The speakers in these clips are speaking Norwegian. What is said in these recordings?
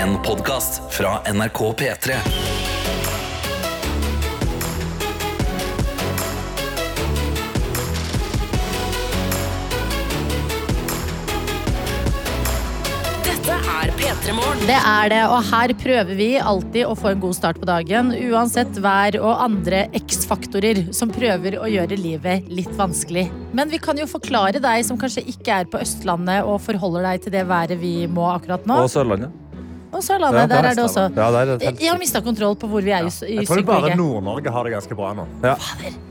En podkast fra NRK P3. Dette er P3 Morgen. Det er det, og her prøver vi alltid å få en god start på dagen. Uansett vær og andre X-faktorer som prøver å gjøre livet litt vanskelig. Men vi kan jo forklare deg som kanskje ikke er på Østlandet og forholder deg til det været vi må akkurat nå. Og Sørlandet. Og Sørlandet, der er det også. Ja, der er det helt- Jeg har mista kontroll på hvor vi er i, i Jeg tror det bare Syd-Norge. Nord-Norge har det ganske bra nå. Ja.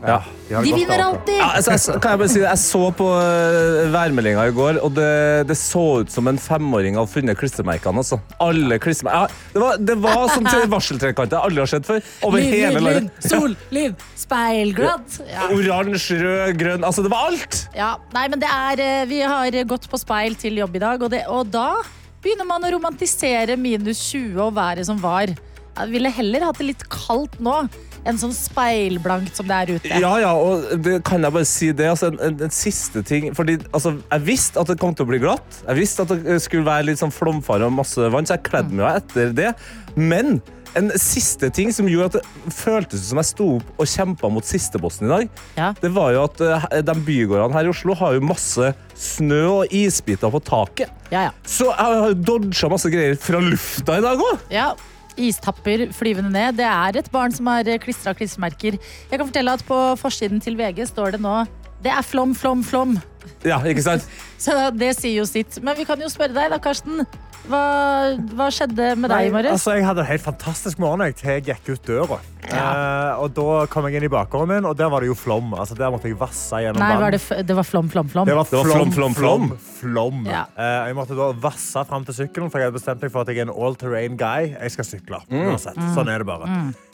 Ja. har det De godt vinner alltid! Ja, altså, jeg, kan jeg bare si det? Jeg så på uh, værmeldinga i går, og det, det så ut som en femåring hadde funnet klistremerkene. Altså. Alle klistremerkene. Ja, det, var, det var som til varseltrekanter jeg aldri har sett før. Over Liv, hele lyn, landet. sol, liv, speilglatt. Ja. Oransje, rød, grønn Altså, det var alt! Ja, nei, men det er eh, Vi har gått på speil til jobb i dag, og, det, og da begynner man å romantisere minus 20 og været som var. Jeg ville heller hatt det litt kaldt nå enn sånn speilblankt som det er ute. Ja, ja, og det kan jeg bare si det. Altså, en, en, en siste ting Fordi altså, Jeg visste at det kom til å bli glatt. Jeg visste at det skulle være litt sånn flomfare og masse vann, så jeg kledde meg etter det. Men en siste ting som gjorde at det føltes som jeg sto opp og kjempa mot sistebossen i dag, Ja. det var jo at eh, de bygårdene her i Oslo har jo masse snø og isbiter på taket. Ja, ja. Så jeg har dodga masse greier fra lufta i dag òg. ja. Istapper flyvende ned. Det er et barn som har klistra klistremerker. Jeg kan fortelle at på forsiden til VG står det nå det er flom, flom, flom. Ja, ikke sant? Så det sier jo sitt. Men vi kan jo spørre deg da, Karsten. Hva, hva skjedde med deg i morges? altså, jeg hadde en helt fantastisk morgen jeg, til jeg gikk ut døra. Eh, og da kom jeg inn i bakgården min, og der var det jo flom. Altså, der måtte jeg vasse gjennom Nei, var det, f- det var flom, flom, flom. Det var flom, flom, flom, flom, flom. Ja. Eh, jeg måtte da vasse fram til sykkelen, for jeg hadde bestemt meg for at jeg er en all-terrain guy. Jeg skal sykle. uansett. Sånn er det bare.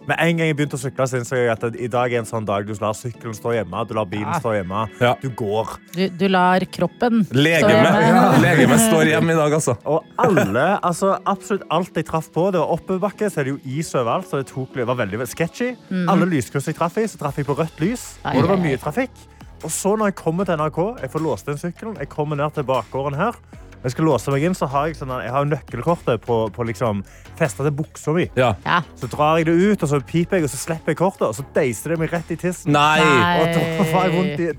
Med en gang jeg begynte å sykle, så innså jeg at i dag er en sånn dag du lar sykkelen stå hjemme, du lar bilen stå hjemme, Ja. du går. Du, du lar kroppen stå Legemet hjemme. Legemet står hjemme i dag, altså. Og alle, altså absolutt alt jeg traff på, det var oppoverbakke, så er det jo is overalt, så det, tok, det var veldig sketchy. Alle lyskryss jeg traff i, så traff jeg på rødt lys, og det var mye trafikk. Og så når jeg kommer til NRK, jeg får låst inn sykkelen, jeg kommer ned til bakgården her, jeg skal låse meg inn, så har jeg, sånn, jeg har nøkkelkortet på, på liksom, festa til buksa mi. Ja. Ja. Så drar jeg det ut, og så piper jeg, og så slipper jeg kortet, og så deiser det meg rett i tissen. Nei! Nei. Og da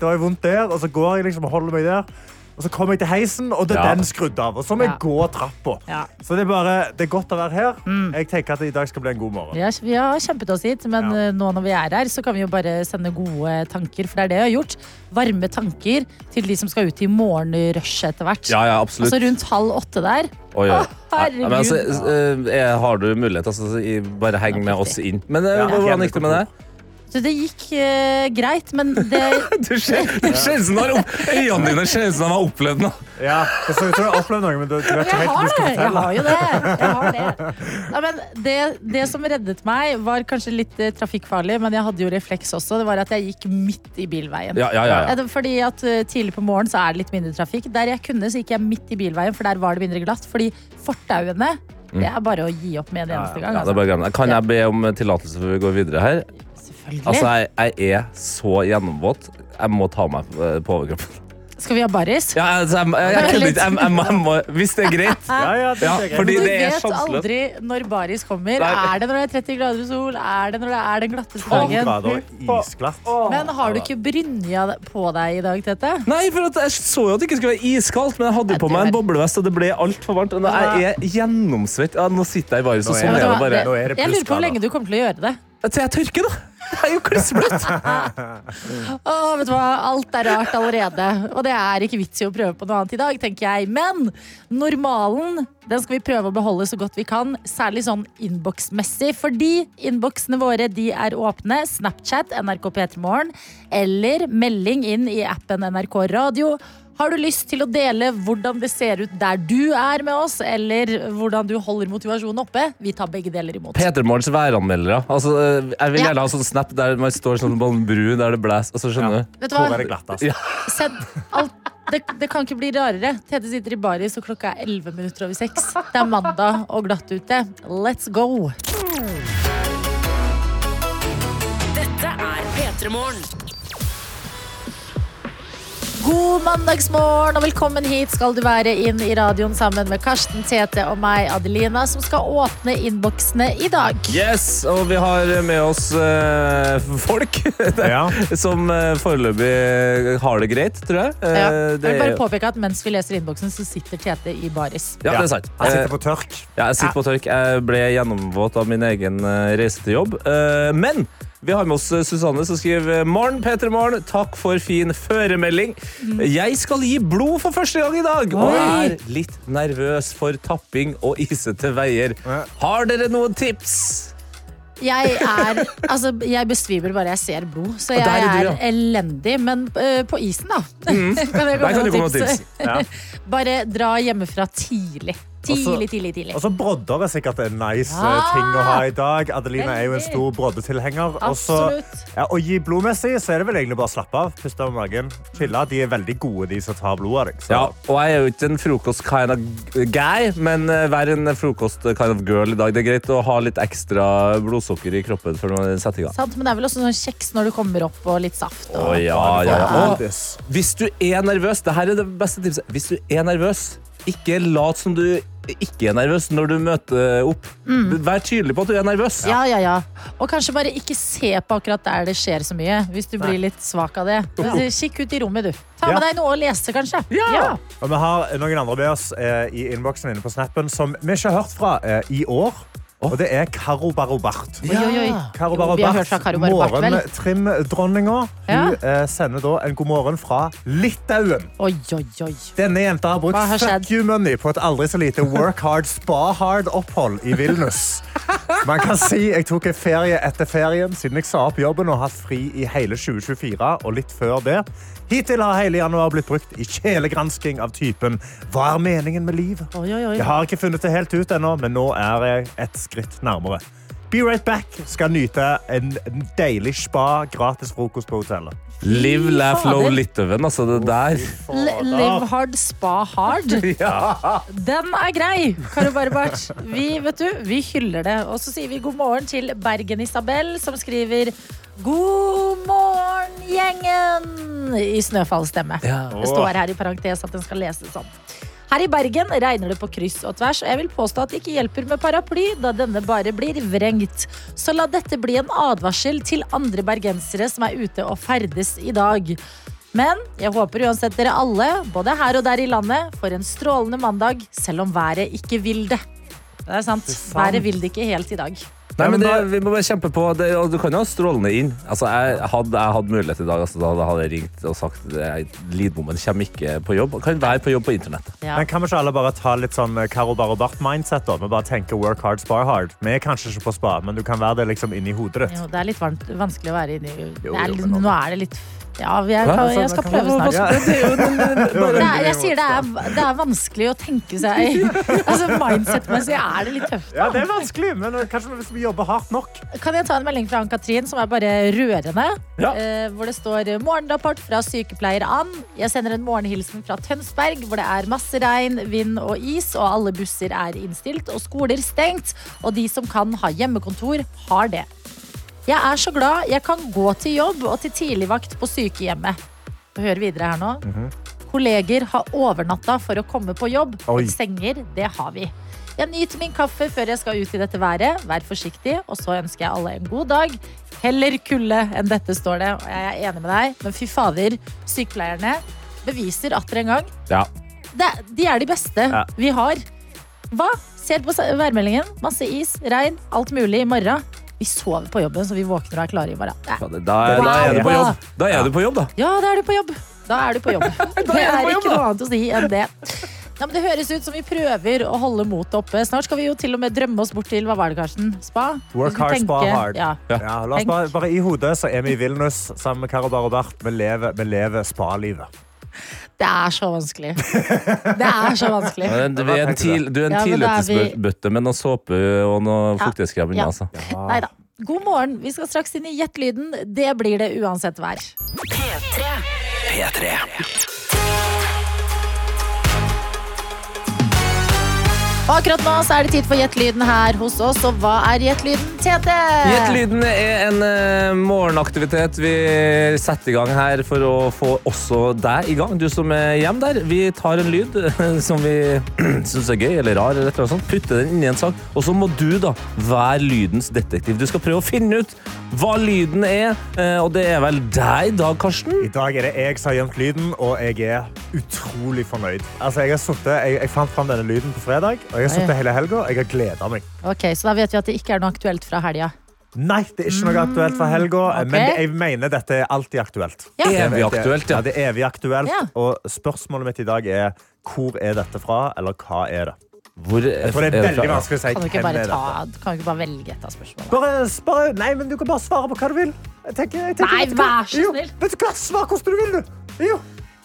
var jeg vondt der, og så går jeg liksom og holder meg der. Og så kom jeg til heisen, og det er Ja. den skrudd av. Og så må jeg Ja. gå trappa. Ja. Så det er bare, det er godt å være her. Jeg tenker at i dag skal bli en god morgen. Vi har, vi har kjempet oss hit, men Ja. eh, nå når vi er her, så kan vi jo bare sende gode tanker. For det er det jeg har gjort. Varme tanker til de som skal ut i morgenrushet etter hvert. Ja, ja, absolutt. Altså rundt halv åtte der. Oi, oi. Herregud. Ja, altså, eh, jeg- har du mulighet, altså, så bare heng med oss inn. Men eh, Ja. hvordan gikk det med deg? Så det gikk eh, greit, men det Du skjønner. du har opp- øynene dine ser ut som de har opplevd noe. Ja, altså, jeg tror jeg har opplevd noe, men du, du vet ikke Jeg helt hva har du skal det! Jeg fortelle. har jo det. Jeg har det. Nei, men det, det som reddet meg, var kanskje litt eh, trafikkfarlig, men jeg hadde jo refleks også. Det var at jeg gikk midt i bilveien. Ja, ja, ja, Eh, ja. det- Fordi at eh, Tidlig på morgenen så er det litt mindre trafikk. Der jeg kunne, så gikk jeg midt i bilveien, for der var det mindre glatt. Fordi fortauene det er bare å gi opp med en eneste gang. Mm. Ja, det er Altså. bare å glemme det. Kan jeg be om tillatelse før vi går videre her? Selvfølgelig. Altså, jeg, jeg er så gjennomvåt. Jeg må ta meg eh, på overkroppen. Skal vi ha baris? Ja, altså, jeg, jeg, jeg, kødder ikke. Jeg, jeg, jeg må, hvis det er greit. Ja, ja, det Ja, er greit. fordi Du det er vet aldri når baris kommer. Nei. Er det når det er 30 grader og sol? Er det når det er den glatteste dagen? Men har du ikke brynja på deg i dag, Tete? Nei, for at jeg så jo at det ikke skulle være iskaldt, men jeg hadde på meg en boblevest, og det ble altfor varmt. Og jeg er jeg gjennomsvett. Ja, nå sitter jeg i baris, og sånn er det bare. Jeg lurer på hvor lenge du kommer til å gjøre det. Til jeg tørker, da. Jeg er jo klissbløt. Åh, vet du hva? Alt er rart allerede. Og det er ikke vits i å prøve på noe annet i dag, tenker jeg. Men normalen den skal vi prøve å beholde så godt vi kan. Særlig sånn innboksmessig. Fordi innboksene våre de er åpne. Snapchat, NRK P3morgen. Eller melding inn i appen NRK Radio. Har du lyst til å dele hvordan det ser ut der du er med oss, eller hvordan du holder motivasjonen oppe? Vi tar begge deler imot. Peter Morgens væranmeldere. Altså, eh, jeg vil Ja. gjerne ha sånn snap der man står sånn på en bru der det blåser. Altså, skjønner du? Vet du hva? Glatt, det? Ja. Send alt. Det, det kan ikke bli rarere. Tete sitter i baris, og klokka er 11 minutter over 6. Det er mandag og glatt ute. Let's go! Dette er P3 Morgen. God mandagsmorgen og velkommen hit skal du være inn i radioen sammen med Karsten, Tete og meg, Adelina, som skal åpne innboksene i dag. Yes, og vi har med oss eh, folk Ja. som uh, foreløpig har det greit, tror jeg. Eh, Ja. Jeg vil bare er- påpeke at mens vi leser innboksen, så sitter Tete i baris. ja, det er sant. Eh, sitter på tørk. Ja, jeg sitter på tørk. Jeg ble gjennomvåt av min egen eh, reise til jobb. Eh, Men vi har med oss eh, Susanne som skriver Morn, Peter Morn. Takk for fin føremelding. Jeg skal gi blod for første gang i dag og er litt nervøs for tapping og isete veier. Ja. Har dere noen tips? Jeg er Altså, jeg besvimer bare jeg ser blod, så jeg er er, du, ja. elendig. Men uh, på isen, da. kan jeg Der kan komme med komme med tips? tips. Ja. Bare dra hjemmefra tidlig. Tidlig, tidlig, tidlig. Også, også brodder er sikkert en nice eh, Ja. ting å ha i dag. Adelina er jo en stor broddetilhenger. Også. Ja, og gi blodmessig så er det vel egentlig bare å slappe av. Puste av magen. Chille. De er veldig gode, de som tar blod av deg. Så. Ja, og jeg er jo ikke en frokost kind of guy, men eh, vær en frokost kind of girl i dag. Det er greit å ha litt ekstra blodsukker i kroppen før man setter i gang. Sant, men det er vel også sånn kjeks når du kommer opp, og litt saft. Og... Å, ja, ja, ja. Og hvis du er nervøs, det her er det beste tipset. Hvis du er nervøs, ikke lat som du ikke er nervøs når du møter opp. Vær tydelig på at du er nervøs. Ja, ja, ja. Og kanskje bare ikke se på akkurat der det skjer så mye, hvis du blir litt svak av det. Kikk ut i rommet, du. Ta med deg noe å lese, kanskje. Ja. Og vi har noen andre med oss eh, i innboksen inne på snappen som vi ikke har hørt fra eh, i år. Og det er Karo Barobart. Ja. Karo Barobart, morgentrimdronninga. Ja. Hun eh, sender da en god morgen fra Litauen. Oi, oi, oi. Denne jenta har brukt har fuck you money på et aldri så lite work hard, spa hard-opphold i Vilnus. Man kan si jeg tok en ferie etter ferien siden jeg sa opp jobben og har hatt fri i hele 2024 og litt før det. Hittil har hele januar blitt brukt i kjelegransking av typen Hva er meningen med livet? Oi, oi, oi. Jeg har ikke funnet det helt ut ennå, men nå er jeg et skritt nærmere. Be right back skal nyte en en deilig spa, gratis frokost på hotellet. Live, laugh, low, Litauen. Altså, det der. Live hard, spa hard. Den er grei, Karo Barbart. Vi, vet du, vi hyller det. Og så sier vi god morgen til Bergen-Isabel, som skriver God morgen, gjengen! I snøfallstemme. Ja. Det står her i parentes at den skal leses sånn. Her i Bergen regner det på kryss og tvers, og jeg vil påstå at det ikke hjelper med paraply, da denne bare blir vrengt. Så la dette bli en advarsel til andre bergensere som er ute og ferdes i dag. Men jeg håper uansett dere alle, både her og der i landet, får en strålende mandag, selv om været ikke vil det. Det er sant. Været vil det ikke helt i dag. Nei, men det, vi må bare kjempe på. Det, og du kan jo ha strålende inn. Altså, jeg hadde jeg hatt mulighet i dag, altså, da hadde jeg ringt og sagt at Lidbommen kommer ikke på jobb. Kan være på jobb på internett. Ja. Men kan vi ikke alle bare ta litt sånn eh, Karo Barobart-mindset? da? Vi bare tenker work hard, spar hard. Vi er kanskje ikke på spa, men du kan være det liksom inni hodet ditt. Jo, det er litt varmt, vanskelig å være inni Jo, det er, jo, litt- men- Nå er det litt Ja, jeg, Hva? kan, jeg skal Sånn, prøve snart. Ja. Det er, jeg sier det er, det er vanskelig å tenke seg Altså Mindset-messig er det litt tøft. Ja, det er vanskelig, men kanskje hvis vi jobber hardt nok. Kan jeg ta en melding fra Ann-Katrin som er bare rørende? Ja. Eh, hvor det står morgenrapport fra sykepleier Ann. Jeg sender en morgenhilsen fra Tønsberg, hvor det er masse regn, vind og is, og alle busser er innstilt og skoler stengt. Og de som kan ha hjemmekontor, har det. Jeg er så glad jeg kan gå til jobb og til tidligvakt på sykehjemmet. Hør videre her nå. Mhm. Kolleger har overnatta for å komme på jobb. Oi. Senger, det har vi. Jeg nyter min kaffe før jeg skal ut i dette været. Vær forsiktig, og så ønsker jeg alle en god dag. Heller kulde enn dette, står det. Og jeg er enig med deg, men fy fader, sykepleierne beviser atter en gang Ja. det, De er de beste Ja. vi har. Hva? Ser på værmeldingen. Masse is, regn, alt mulig i morgen. Vi sover på jobben, så vi våkner og er klare i morgen. Da, er, da er du på jobb. Da er du på jobb, da. Ja, da er du på jobb. Da er du på jobb. det er ikke noe annet å si enn det. Ja, men det høres ut som vi prøver å holde motet oppe. Snart skal vi jo til og med drømme oss bort til hva var det, Karsten? Spa? Work hard, spa hard. Ja. Ja, la oss bare, bare I hodet så er vi i Vilnius sammen med Karo Barobart. Vi lever, vi lever spa-livet. Det er så vanskelig. Det er så vanskelig. Ja, Du er en, til, du er en Ja, er vi- med noe såpe og noe fuktighetskrem. Ja. Altså. Nei da. God morgen. Vi skal straks inn i Gjett lyden. Det blir det uansett vær. P3. P3. Og akkurat nå så er det tid for Gjett-lyden her hos oss. Og hva er Gjett-lyden, Tete? Gjett-lyden er en uh, morgenaktivitet vi setter i gang her for å få også deg i gang. Du som er hjemme der. Vi tar en lyd som vi syns er gøy eller rar, eller et eller sånt, putter den inn i en sang, og så må du da være lydens detektiv. Du skal prøve å finne ut hva lyden er, eh, og det er vel deg i dag, Karsten? I dag er det jeg som har gjemt lyden, og jeg er utrolig fornøyd. Altså, jeg, har suttet, jeg, jeg fant fram denne lyden på fredag, og jeg har sittet hele helga og jeg har gleda meg. Ok, Så da vet vi at det ikke er noe aktuelt fra helga. Nei, det er ikke noe aktuelt for helga, okay. men jeg mener dette er alltid aktuelt. Ja. Evig aktuelt, ja. Ja, det er evig aktuelt. Ja. Og spørsmålet mitt i dag er hvor er dette fra, eller hva er det? Hvor er, Jeg tror det er er veldig vanskelig å si Kan du ikke bare, ta, kan du ikke bare velge et av spørsmålene? Bare, bare, nei, men du kan bare svare på hva du vil. Jeg tenker, jeg tenker, Nei, vær så Jo, snill. Vet du hva? Svar hvordan du vil, du. Jo.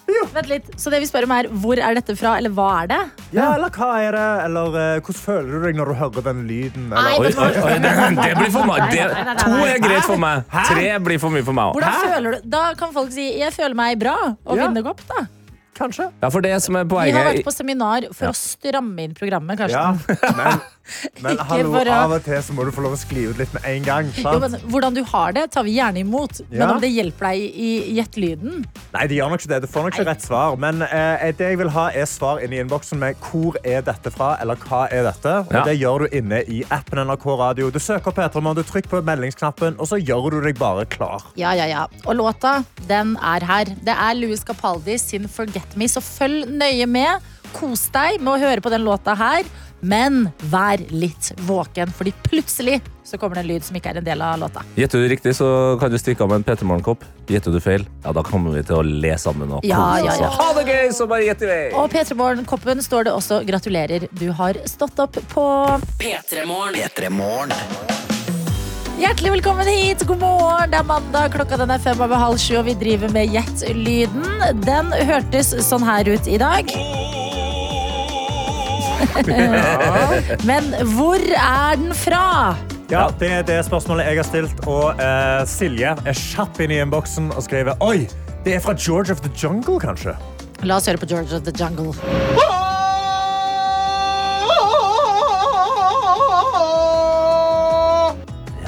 Jo. Vent litt, Så det vi spør om er hvor er dette fra, eller hva er det? Ja, eller hva er det? Eller eh, hvordan føler du deg når du hører den lyden? Nei, Oi, vet oi, oi, det, det blir for meg. Det, Nei, nei, nei, nei, to er greit for meg. Tre blir for mye for meg òg. Hvordan føler du? Da kan folk si 'jeg føler meg bra' og Ja. vinne godt. da kanskje? Ja, for det som er poenget Vi har vært på seminar for å stramme inn programmet. Ja, men, men hallo, for å- av og til så må du få lov å skli ut litt med en gang. Jo, men Hvordan du har det, tar vi gjerne imot. Men om det hjelper deg i Gjett lyden Nei, det gjør nok ikke det. Du får nok ikke rett svar. Men eh, det jeg vil ha, er svar inn i innboksen med hvor er dette fra, eller hva er dette? Og Ja. det gjør du inne i appen NRK Radio. Du søker på Petremon, du trykker på meldingsknappen, og så gjør du deg bare klar. Ja, ja, ja. Og låta, den er her. Det er Louis Capaldi sin 'Forget Me', så følg nøye med. Kos deg med å høre på den låta her, men vær litt våken, fordi plutselig så kommer det en lyd som ikke er en del av låta. Gjetter du riktig, så kan du stikke av med en Peter Morgenkopp. Gjetter du feil, ja, da kommer vi til å le sammen og Ja, kose ja, oss. ja. og Ha det gøy, så bare gjett i vei! Og P3 Morgen-koppen står det også 'Gratulerer, du har stått opp' på. P3 Morgen. P3 Morgen. Hjertelig velkommen hit. God morgen. Det er mandag, klokka den er fem over halv sju, og vi driver med Gjett-lyden. Den hørtes sånn her ut i dag. Men hvor er den fra? Ja, Det er det spørsmålet jeg har stilt, og eh, Silje er kjapp inn i innboksen og skriver Oi, det er fra George of the Jungle, kanskje? La oss høre på George of the Jungle.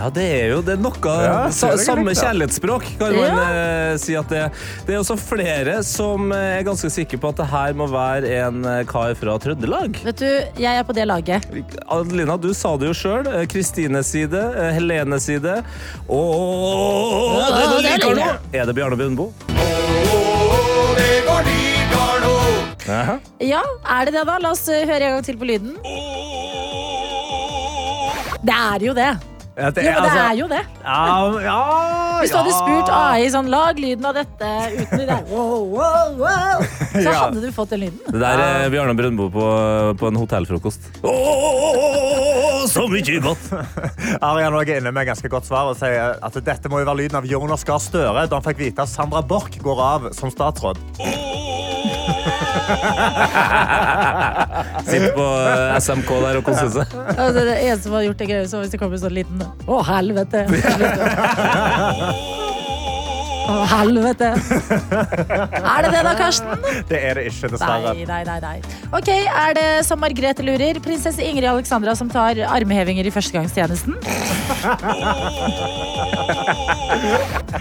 Ja, det er jo det er noe Ja, sa, Samme litt, kjærlighetsspråk, kan man eh, si at det Det er også flere som eh, er ganske sikre på at det her må være en eh, kar fra Trøndelag. Vet du, jeg er på det laget. Adelina, du sa det jo sjøl. Kristines side, eh, Helenes side. Og Ja, det du det er liker nå! Er det Bjarne Brøndbo? Aha. Ja, er det det, da? La oss eh, høre en gang til på lyden. Det er jo det. Ja, det Jo, men det altså- er jo det. Ja, ja, Hvis du hadde spurt AI sånn, lag lyden av dette uten det der wow, wow, wow, så Ja. hadde du fått den lyden. Det der er Bjarne Brøndbo på, på en hotellfrokost. Så mye godt! Arian er inne med ganske godt svar og sier at dette må jo være lyden av Jonas Gahr Støre da han fikk vite at Sandra Borch går av som statsråd. Sitter på eh, SMK der og koser seg. Altså, det eneste som hadde gjort det greia så hvis det kom en sånn liten Å, helvete! Å, helvete! Er det det da, Karsten? Det er det ikke, dessverre. Nei, nei, nei, nei. Ok, Er det som Margrethe lurer? Prinsesse Ingrid Alexandra som tar armhevinger i førstegangstjenesten?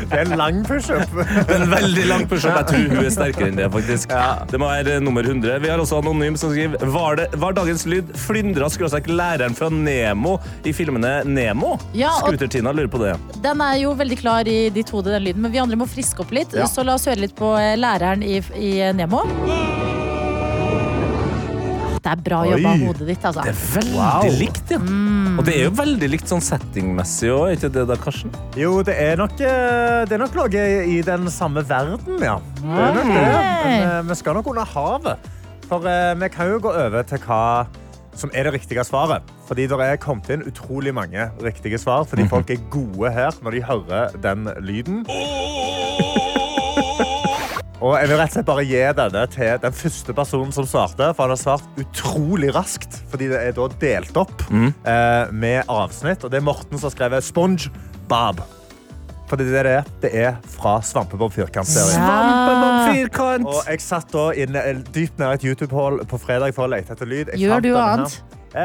Det er en lang pushup. En veldig lang pushup. Jeg tror hun er sterkere enn det. faktisk. Det må være nummer 100. Vi har også Anonym som skriver Var, det, var dagens lyd flyndra skråstrek læreren fra Nemo i filmene Nemo? Ja, og- Scooter-Tina lurer på det. Den er jo veldig klar i ditt hode, den lyden, men vi andre må friske opp litt. Ja. Så la oss høre litt på eh, læreren i, i Nemo. Det er bra jobba av hodet ditt, altså. Det er veldig Wow. likt, ja. Og det er jo veldig likt sånn settingmessig òg, ikke det da, Karsten? Jo, det er nok, eh, det er nok noe i den samme verden, ja. Det er nok det. Men eh, vi skal nok under havet. For eh, vi kan jo gå over til hva som er det riktige svaret. Fordi det er kommet inn utrolig mange riktige svar, fordi folk er gode her når de hører den lyden. Og jeg vil rett og slett bare gi denne til den første personen som svarte, for han har svart utrolig raskt, fordi det er da delt opp eh, med avsnitt, og det er Morten som har skrevet Sponge Bob. Fordi det er det. Det er fra Svampebob Firkant-serien. Svampebob Firkant! Og jeg satt da inne, dypt nede i et YouTube-hull på fredag for å lete etter lyd. Jeg Gjør du annet? Eh,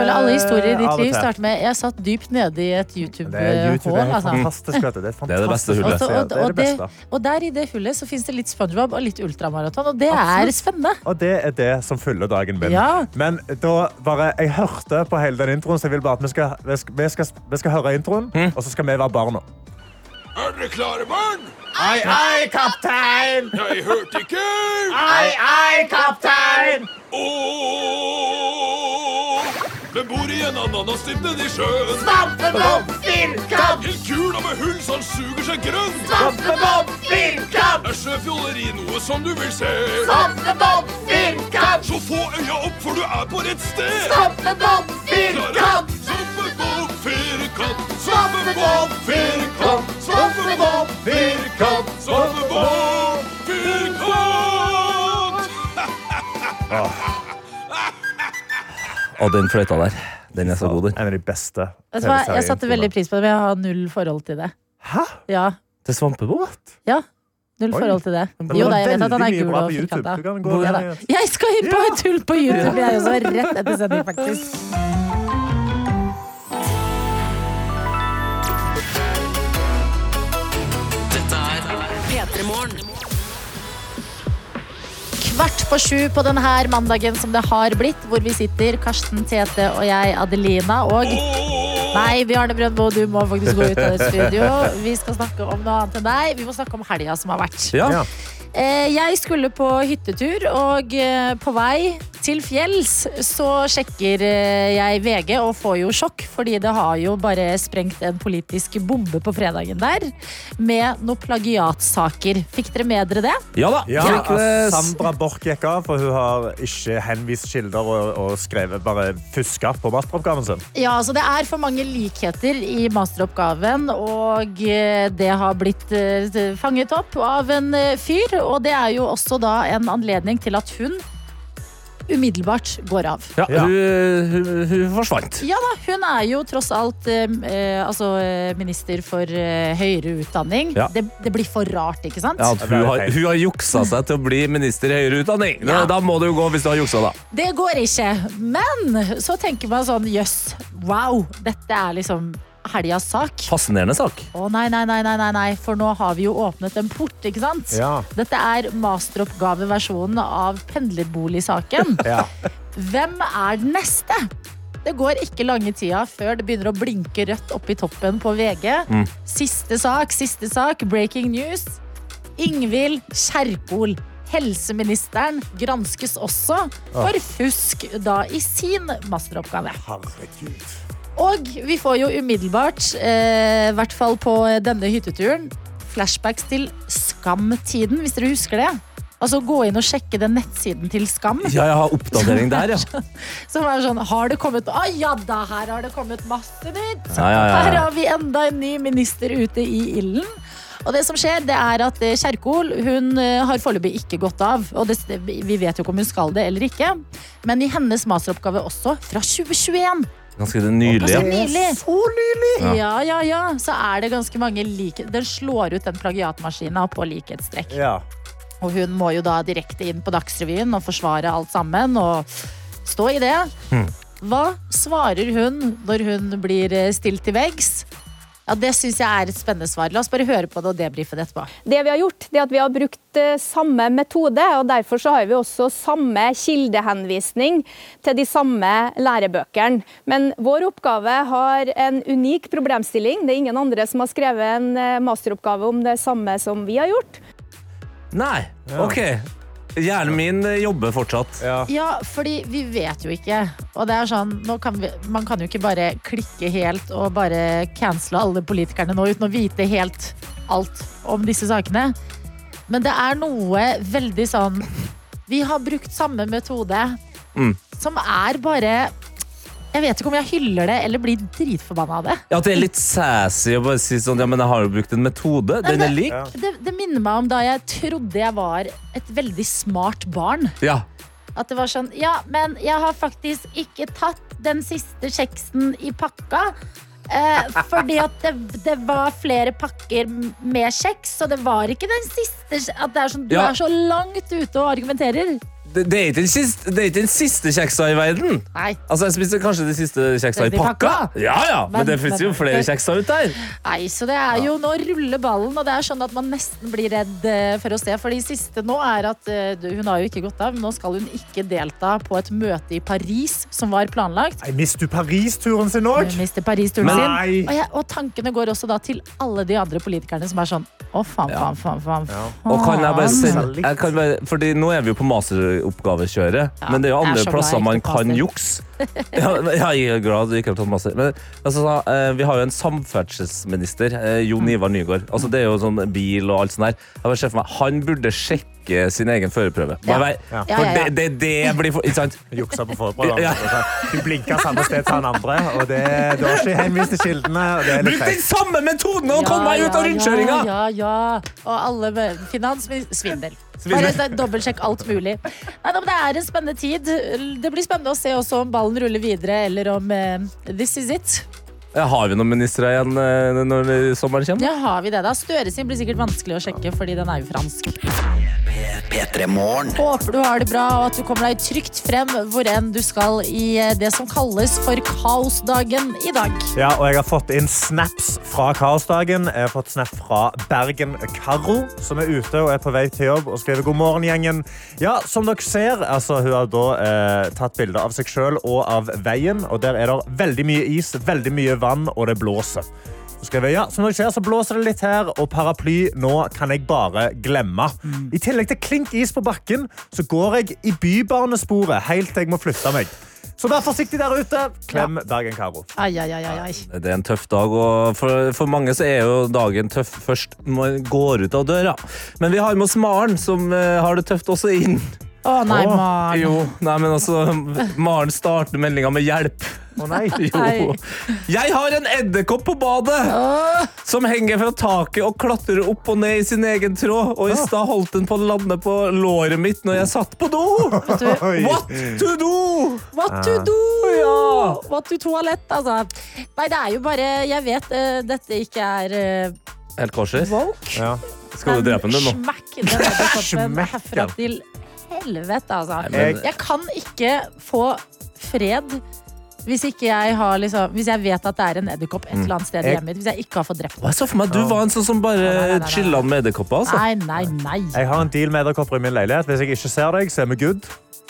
Føler alle historier i ditt liv starter med 'jeg satt dypt nede i et Det er YouTube YouTube-hull'. er helt Altså. fantastisk. Vet du. Det er, Det er det beste hullet. Og, og, og, det det, og der i det hullet så fins det litt SpongeBob og litt ultramaraton, og det Absolutt. er spennende. Og det er det som fyller dagen min. Ja. Men da bare, jeg hørte på hele den introen, så jeg vil bare at vi skal, vi skal, vi skal, vi skal høre introen, mm. og så skal vi være barna. Er dere klare, barn? Ai, ai, kaptein! Jeg hørte ikke. Ai, ai, kaptein! Åh! Hvem bor i en ananasstipp nedi sjøen? Svampebob Firkant! En kula med hull som suger seg grønn. Svampebob Firkant! Er sjøfjolleri noe som du vil se? Svampebob Firkant! Så få øya opp, for du er på rett sted. Svampebob firkant! Svampebob firkant. Svampebob firkant. Svampebob Firkant! Svampebob firkant. Og den fløyta der, den er så god, den. En av de beste Jeg satte veldig pris på det, men jeg har null forhold til det. Hæ? Ja, Til svampebåt? ja null Oi. forhold til det. det Jo da, jeg vet at han er gul og på firkanta. Jeg skal inn på et tull på YouTube, jeg også, rett etter sending, faktisk. P3 Morgen. Kvart på sju på denne mandagen som det har blitt, hvor vi sitter, Karsten, Tete og jeg, Adelina, og Nei, Bjarne Brøndbo, du må faktisk gå ut av studio. Vi skal snakke om noe annet enn deg. Vi må snakke om helga som har vært. Ja. Eh, Jeg skulle på hyttetur, og eh, på vei til fjells så sjekker eh, jeg VG og får jo sjokk, fordi det har jo bare sprengt en politisk bombe på fredagen der med noen plagiatsaker. Fikk dere med dere det? Ja da. Ja, Sandra Borch gikk av, for hun har ikke henvist kilder og, og skrevet bare fuska på masteroppgaven sin. Ja, altså Det er for mange likheter i masteroppgaven, og eh, det har blitt eh, fanget opp av en eh, fyr. Og det er jo også da en anledning til at hun umiddelbart går av. Ja, Ja. Hun, hun, hun forsvant. Ja da, hun er jo tross alt eh, eh, altså, eh, minister for eh, høyere utdanning. Ja. Det, det blir for rart, ikke sant? Ja, hun, har, hun har juksa seg til å bli minister i høyere utdanning. Da, Ja. da må det jo gå hvis du har juksa, da. Det går ikke. Men så tenker man sånn jøss, wow, dette er liksom helgas sak. Fascinerende sak. Å nei, nei, nei, nei, nei, nei, for nå har vi jo åpnet en port, ikke sant? Ja. Dette er masteroppgaveversjonen av pendlerboligsaken. Ja. Hvem er den neste? Det går ikke lange tida før det begynner å blinke rødt oppe i toppen på VG. Mm. Siste sak, siste sak, breaking news. Ingvild Kjerkol, helseministeren, granskes også for fusk da i sin masteroppgave. Herregud. Og vi får jo umiddelbart, eh, i hvert fall på denne hytteturen, flashbacks til Skam-tiden, hvis dere husker det. Altså gå inn og sjekke den nettsiden til Skam. Ja, jeg har oppdatering der, ja. Som er sånn, har det kommet Å ja da, her har det kommet masse nytt! Ja, ja, ja, Her har vi enda en ny minister ute i ilden. Og det som skjer, det er at eh, Kjerkol hun eh, har foreløpig ikke gått av. Og det, vi vet jo ikke om hun skal det eller ikke. Men i hennes masteroppgave også, fra 2021, Ganske nylig. ganske Ja. nylig, Så nylig! ja, ja, ja, så er det ganske mange like... Den slår ut den plagiatmaskina på likhetstrekk. Ja. Og hun må jo da direkte inn på Dagsrevyen og forsvare alt sammen og stå i det. Hva svarer hun når hun blir stilt til veggs? Ja, Det syns jeg er et spennende svar. La oss bare høre på det og debrife det etterpå. Det vi har gjort, det er at vi har brukt eh, samme metode, og derfor så har vi også samme kildehenvisning til de samme lærebøkene. Men vår oppgave har en unik problemstilling. Det er ingen andre som har skrevet en eh, masteroppgave om det samme som vi har gjort. Nei, ok. Hjernen min eh, jobber fortsatt. Ja. Ja, fordi vi vet jo ikke. Og det er sånn, nå kan vi, Man kan jo ikke bare klikke helt og bare cancele alle politikerne nå uten å vite helt alt om disse sakene. Men det er noe veldig sånn Vi har brukt samme metode Mm. som er bare Jeg vet ikke om jeg hyller det eller blir dritforbanna av det. Ja, At det er litt sassy å bare si sånn Ja, men jeg har jo brukt en metode. Den er lik. Ja. det. Det minner meg om da jeg trodde jeg var et veldig smart barn. Ja. At det var sånn Ja, men jeg har faktisk ikke tatt den siste kjeksen i pakka. Eh, fordi at det, det var flere pakker med kjeks, så det var ikke den siste At det er sånn, Du Ja. er så langt ute og argumenterer. Det, det, er ikke den siste, det er ikke den siste kjeksa i verden. Nei. Altså, Jeg spiste kanskje de siste kjeksa i pakka. pakka? Ja, ja, Men, Men- det fins jo flere kjeksa ut der. Nei, så det er jo nå ruller ballen, og det er sånn at man nesten blir redd eh, for å se. For de siste nå er at eh, hun har jo ikke gått av, men nå skal hun ikke delta på et møte i Paris som var planlagt. Nei, Mister du Paris-turen sin òg? Mister Paris-turen sin. Og, jeg, og tankene går også da til alle de andre politikerne som er sånn å, faen, faen, faen, faen. Og kan jeg bare sende, jeg kan bare, fordi Nå er vi jo på masteroppgavekjøret, men det er jo andre er plasser man kan jukse. Ja, jeg er glad du ikke har tatt master. Men altså, så, eh, vi har jo en samferdselsminister, eh, Jon Ivar Nygaard. Altså, det er jo sånn bil og alt sånt meg, Han burde sjekke sin egen førerprøve. Ja. Ja. For det, det, det blir for Ikke sant? Juksa på forprøven. Ja. Du blinka samme sted som han andre, og det, du har ikke henvist til kildene. Bruk den samme metoden og kom meg ut av rundkjøringa! Ja, ja, ja. Og alle Finanssvindel. finans svindel. Bare dobbeltsjekk alt mulig. Nei, Det er en spennende tid. Det blir spennende å se også om ballen ruller videre, eller om uh, this is it. Ja, Har vi noen ministre igjen eh, når sommeren kommer? Ja, har vi det da? Støre sin blir sikkert vanskelig å sjekke, fordi den er jo fransk. Håper du har det bra, og at du kommer deg trygt frem hvor enn du skal i eh, det som kalles for kaosdagen i dag. Ja, og jeg har fått inn snaps fra Kaosdagen. Jeg har fått snap fra Bergen Karo, som er ute og er på vei til jobb og skriver god morgen, gjengen. Ja, som dere ser, altså, hun har da eh, tatt bilde av seg sjøl og av veien, og der er det veldig mye is, veldig mye vann, og det blåser. Så skrev jeg, ja, som dere ser, så blåser det litt her, og paraply nå kan jeg bare glemme. I tillegg til klink is på bakken, så går jeg i bybanesporet helt til jeg må flytte meg. Så vær forsiktig der ute. Klem Bergen Karo. Ai, ai, ai, ai, ai. Det er en tøff dag, og for, for mange så er jo dagen tøff først når man går ut av døra. Men vi har med oss Maren, som eh, har det tøft også inn. Å nei, Maren. Jo, nei, men altså, Maren starter meldinga med hjelp. Å nei. Jo. Jeg har en edderkopp på badet som henger fra taket og klatrer opp og ned i sin egen tråd. Og i stad holdt den på å lande på låret mitt når jeg satt på do. What to do? What to do? Ja. What to toalett, altså. Nei, det er jo bare Jeg vet uh, dette ikke er uh, Helt kosher? woke. Ja. Skal du drepe den, du nå? Smekk den edderkoppen herfra til helvete, altså. Jeg, Jeg kan ikke få fred hvis ikke jeg har liksom Hvis jeg vet at det er en edderkopp et eller annet sted i Jeg- hjemmet mitt. Hvis jeg ikke har fått drept den. Jeg så for meg du var en sånn som bare chilla med edderkopper. Altså. Nei, nei, nei. Jeg har en deal med edderkopper i min leilighet. Hvis jeg ikke ser deg, så er vi good.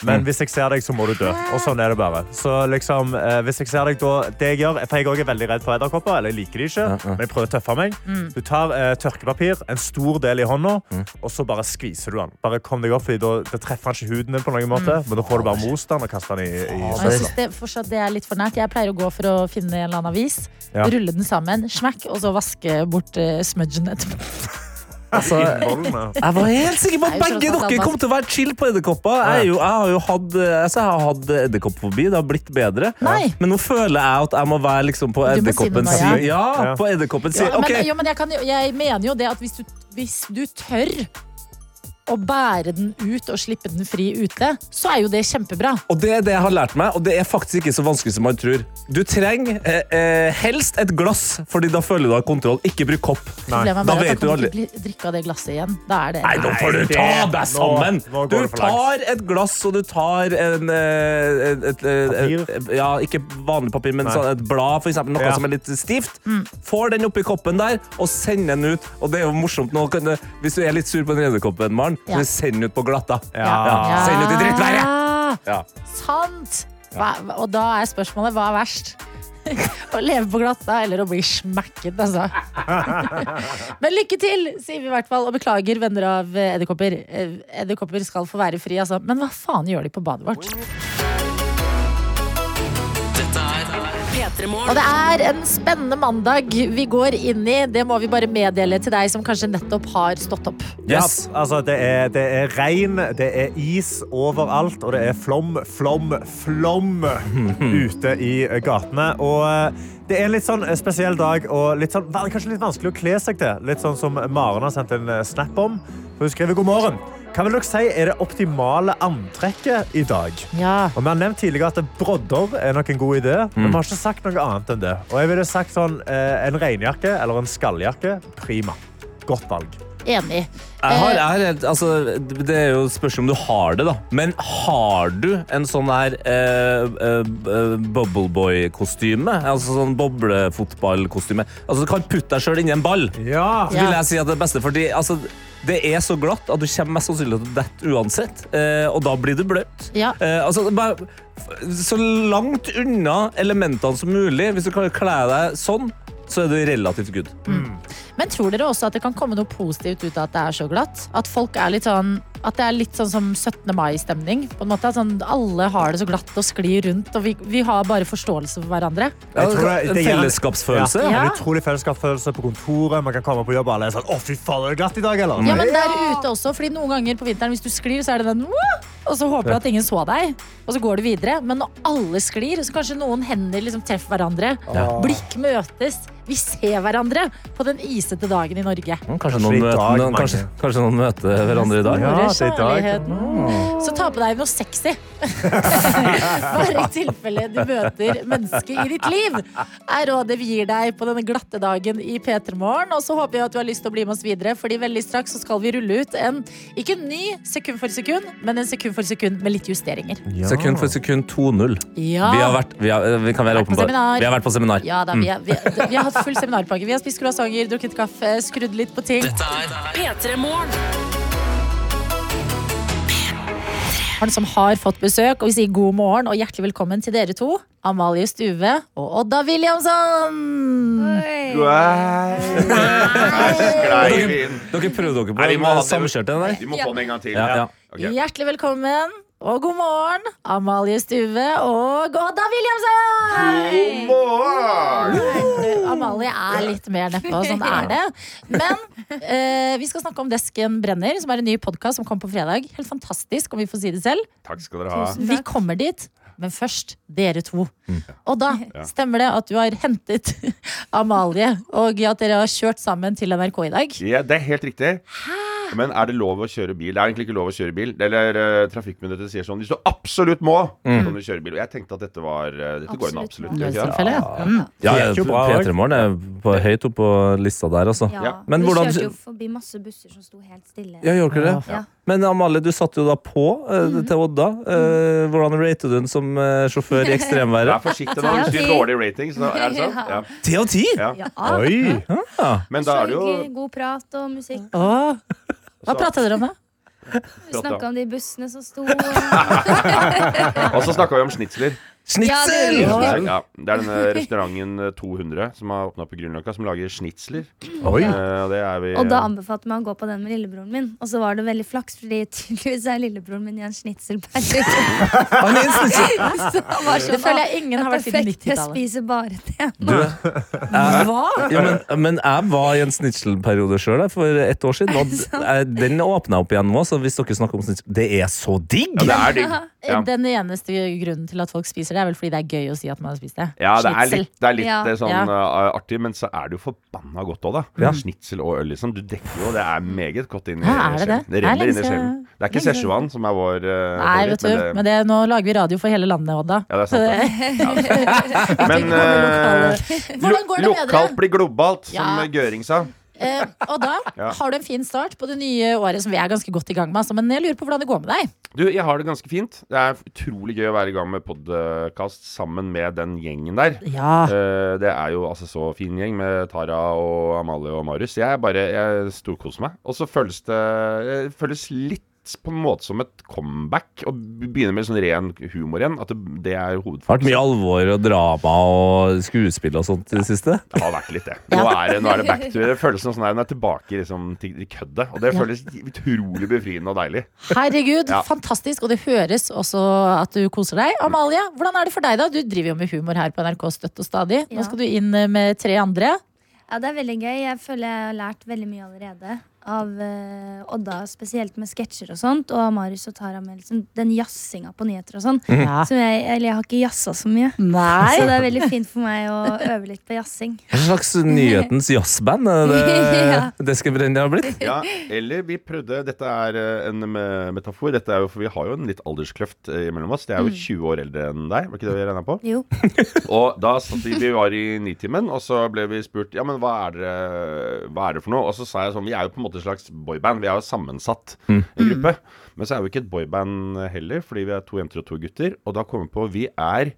Men Mm. hvis jeg ser deg, så må du dø. Og sånn er det bare. Så liksom, eh, hvis jeg ser deg, da, det jeg gjør, for jeg også er veldig redd for edderkopper, eller jeg liker de ikke, Ja, ja. men jeg prøver å tøffe meg. Mm. Du tar eh, tørkepapir, en stor del i hånda, Mm. og så bare skviser du den. Bare kom deg opp, fordi da, det treffer ikke huden din på noen måte, Mm. men da får du bare most den og kaster den i, i Og jeg søpla. synes det, fortsatt det er litt for nært. Jeg pleier å gå for å finne en eller annen avis, Ja. rulle den sammen, smakk, og så vaske bort eh, smudgen etterpå. Altså, jeg var helt sikker på at begge dere kom til å være chill på edderkopper. Jeg, jo- jeg har jo hatt, altså, jeg har hatt edderkoppfobi. Det har blitt bedre. Nei. Men nå føler jeg at jeg må være liksom på edderkoppens si side. Ja, Ja. på edderkoppens Ja, side. Ok. men, jo, men jeg, kan, jeg mener jo det at hvis du, hvis du tør å bære den ut og slippe den fri ute, så er jo det kjempebra. Og det er det jeg har lært meg, og det er faktisk ikke så vanskelig som man tror. Du trenger eh, eh, helst et glass, Fordi da føler du har kontroll. Ikke bruk kopp. Problemet er da bare vet at da kan du du ikke bli, drikke av det glasset igjen. Da er det Nei, nå får du ta det- deg nå- sammen! nå går Du det for tar et glass, og du tar en eh, et, et, et, Papir? Ja, ikke vanlig papir, men Nei. sånn et blad, for eksempel. Noe Ja. som er litt stivt. Får den oppi koppen der, og sender den ut. Og det er jo morsomt nå. Kan du, hvis du er litt sur på den edderkoppen, Maren, Ja. så send ut på glatta. Ja. Ja. Send ut i drittværet! Ja, Ja. sant! Hva, og da er spørsmålet hva er verst? å leve på glatta eller å bli smekket, altså. Men lykke til, sier vi i hvert fall. Og beklager, venner av edderkopper. Eh, Edderkopper skal få være fri, altså. Men hva faen gjør de på badet vårt? Og det er en spennende mandag vi går inn i. Det må vi bare meddele til deg som kanskje nettopp har stått opp. Yes. Ja, altså det, er, det er regn, det er is overalt, og det er flom, flom, flom ute i gatene. Og eh, det er en litt sånn spesiell dag, og litt sånn, kanskje litt vanskelig å kle seg til. Litt sånn som Maren har sendt en eh, snap om. For Hun skriver god morgen. Hva vil dere si er det optimale antrekket i dag? Ja. Og Vi har nevnt tidligere at brodder er nok en god idé, men vi har ikke sagt noe annet enn det. Og jeg ville sagt sånn, eh, En regnjakke eller en skalljakke prima. Godt valg. Enig. Jeg har, jeg har helt, altså, det er jo spørsmål om du har det, da. Men har du en sånn her eh, eh, bubbleboy-kostyme? Altså sånn boblefotballkostyme. Altså, du kan putte deg sjøl inni en ball. Ja. Så vil jeg si at det er beste, fordi altså, det er så glatt at du kommer mest sannsynlig til å dette uansett. Eh, og da blir du bløt. Ja. Eh, altså, bare, så langt unna elementene som mulig. Hvis du kan kle deg sånn, så er du relativt good. Men tror dere også at det kan komme noe positivt ut av at det er så glatt? At folk er litt sånn At det er litt sånn som 17. mai-stemning. På en måte at sånn, Alle har det så glatt og sklir rundt, og vi, vi har bare forståelse for hverandre. Jeg tror det- det en- fellesskapsfølelse. Ja. Ja. En utrolig fellesskapsfølelse på kontoret. Man kan komme på jobb og alle er sånn Å, fy faen, er det glatt i dag, eller? Ja, men der ute også, fordi Noen ganger på vinteren hvis du sklir, så er det den Og så håper du at ingen så deg, og så går du videre. Men når alle sklir, så kanskje noen hender liksom treffer hverandre. Blikk møtes. Vi ser hverandre på den isete dagen i Norge. Mm, Kanskje noen, møter, dag, noen, kanskje, kanskje noen møter hverandre i dag. Ja, det er i dag. kjærligheten. Så ta på deg noe sexy. Bare i tilfelle du møter mennesket i ditt liv, er rådet vi gir deg på denne glatte dagen i P3 Morgen. Og så håper jeg at du har lyst til å bli med oss videre, Fordi veldig straks så skal vi rulle ut en ikke en ny sekund for sekund, men en sekund for sekund med litt justeringer. Sekund for sekund 2-0. Ja. Vi, har vært- vi, har- vi kan være på seminar. Vi har vært på seminar. Ja da, vi, har- vi, vi har hatt full seminarpakke. Vi har spist croissanter, drukket kaffe, skrudd litt på ting. Dette er P3 Morgen. som har fått besøk, og vi sier god morgen og hjertelig velkommen til dere to. Amalie Stuve og Odda Williamson. Dere prøvde dere på den samkjørte? Vi må få den en gang til. Ja, ja. Okay. Hjertelig velkommen og god morgen, Amalie Stuve og Odda Williamson. God morgen! Amalie er litt mer nedpå, sånn er det. Men eh, vi skal snakke om Desken brenner, som er en ny podkast som kom på fredag. Helt fantastisk, om vi får si det selv. Takk skal dere ha. Vi kommer dit, men først dere to. Og da stemmer det at du har hentet Amalie, og at dere har kjørt sammen til NRK i dag. Ja, det er helt riktig. Men er det lov å kjøre bil? Det er egentlig ikke lov å kjøre bil. Eller uh, Trafikkmyndighetene sier sånn Hvis du absolutt må, så kan du kjøre bil. Og jeg tenkte at dette var uh, Dette går inn absolutt. Ja. tilfelle. Mm. Ja, bra, P3 Morgen er på, høyt oppe på lista der, altså. Ja, Ja. Men vi hvordan- kjørte jo forbi masse busser som sto helt stille. Ja, gjorde dere det? Ja. Men Amalie, du satt jo da på eh, til Odda. Uh, hvordan rater du den som uh, sjåfør i Vær ekstremværet? forsiktig nå. Hvis det blir dårlig rating, så er det sånn. Ja. Ti av ti! Ja. Ja. Oi! Men da er det jo God prat og musikk. Åh. Hva prata dere om, da? Vi snakka om de bussene som sto Og så snakka vi om snitsler. Snitsel! Ja, Ja, det er denne restauranten eh, 200 som har åpna på Grünerløkka, som lager snitsler. Oi. Eh, det er vi Og da anbefalte meg å gå på den med lillebroren min. Og så var det veldig flaks, fordi tydeligvis er lillebroren min i en snitselperiode. er Det føler jeg ingen har vært siden Perfekt, jeg 90-tallet. spiser bare det. Hva? ja, men, men jeg var i en snitselperiode sjøl for ett år siden. Og den åpna opp igjen nå, så hvis dere snakker om snitsel Det er så digg! Ja, det er digg. Ja. Den eneste grunnen til at folk spiser det, er vel fordi det er gøy å si at man har spist det. Ja, det er litt, det er litt Ja. eh, sånn eh, artig, men så er det jo forbanna godt òg, da. Ja. Snitsel og øl, liksom. Du dekker jo, det er meget godt inn i det det? sjelen. Det Det er renner inn i sjelen. Det er ikke. Szechuan som er vår uh, Nei, vet du, men det, nå lager vi radio for hele landet, Odda. Ja, det er sant, det. Men lokale- Hvordan går det lo- lokalt blir globalt, som Ja. Gøring sa. Eh, da Ja. har du en fin start på det nye året som vi er ganske godt i gang med? Altså, men jeg lurer på hvordan det går med deg. Du, jeg har det ganske fint. Det er utrolig gøy å være i gang med podkast sammen med den gjengen der. Ja. Eh, det er jo altså så fin gjeng med Tara og Amalie og Marius. Jeg er bare, jeg storkoser meg. Og så føles det det føles litt på en måte som et comeback. Og begynner med sånn ren humor igjen. At det, det er Det har vært hovedfokuset. mye alvor og drama og skuespill og sånt i det siste. Det har vært litt det. Nå er det, nå er det back to Det føles som sånn her, Nå er tilbake liksom, til, til køddet. Og det Ja. føles utrolig befriende og deilig. Herregud, Ja. fantastisk. Og det høres også at du koser deg. Amalie, hvordan er det for deg, da? Du driver jo med humor her på NRK støtt og stadig. Nå skal du inn eh, med tre andre. Ja, det er veldig gøy. Jeg føler jeg har lært veldig mye allerede. Av uh, Odda, spesielt med sketsjer og sånt. Og Marius og Tara med liksom, den jazzinga på nyheter og sånn. Ja. Som jeg, eller jeg har ikke jazza så mye. Nei. Så det er veldig fint for meg å øve litt på jazzing. Hva slags nyhetens jazzband er det Ja. det skal brenne har blitt? Ja, eller vi prøvde Dette er eh, en metafor. Dette er jo, for vi har jo en litt alderskløft eh, mellom oss. Det er jo 20 år eldre enn deg. Var ikke det vi regna på? Jo. Og da satt vi, vi var i Nitimen, og så ble vi spurt Ja, men hva er, det, hva er det for noe? Og så sa jeg sånn Vi er jo på en måte måte et slags boyband. Vi er jo sammensatt Mm. en gruppe. Men så er vi ikke et boyband heller, fordi vi er to jenter og to gutter. Og da kommer vi på vi er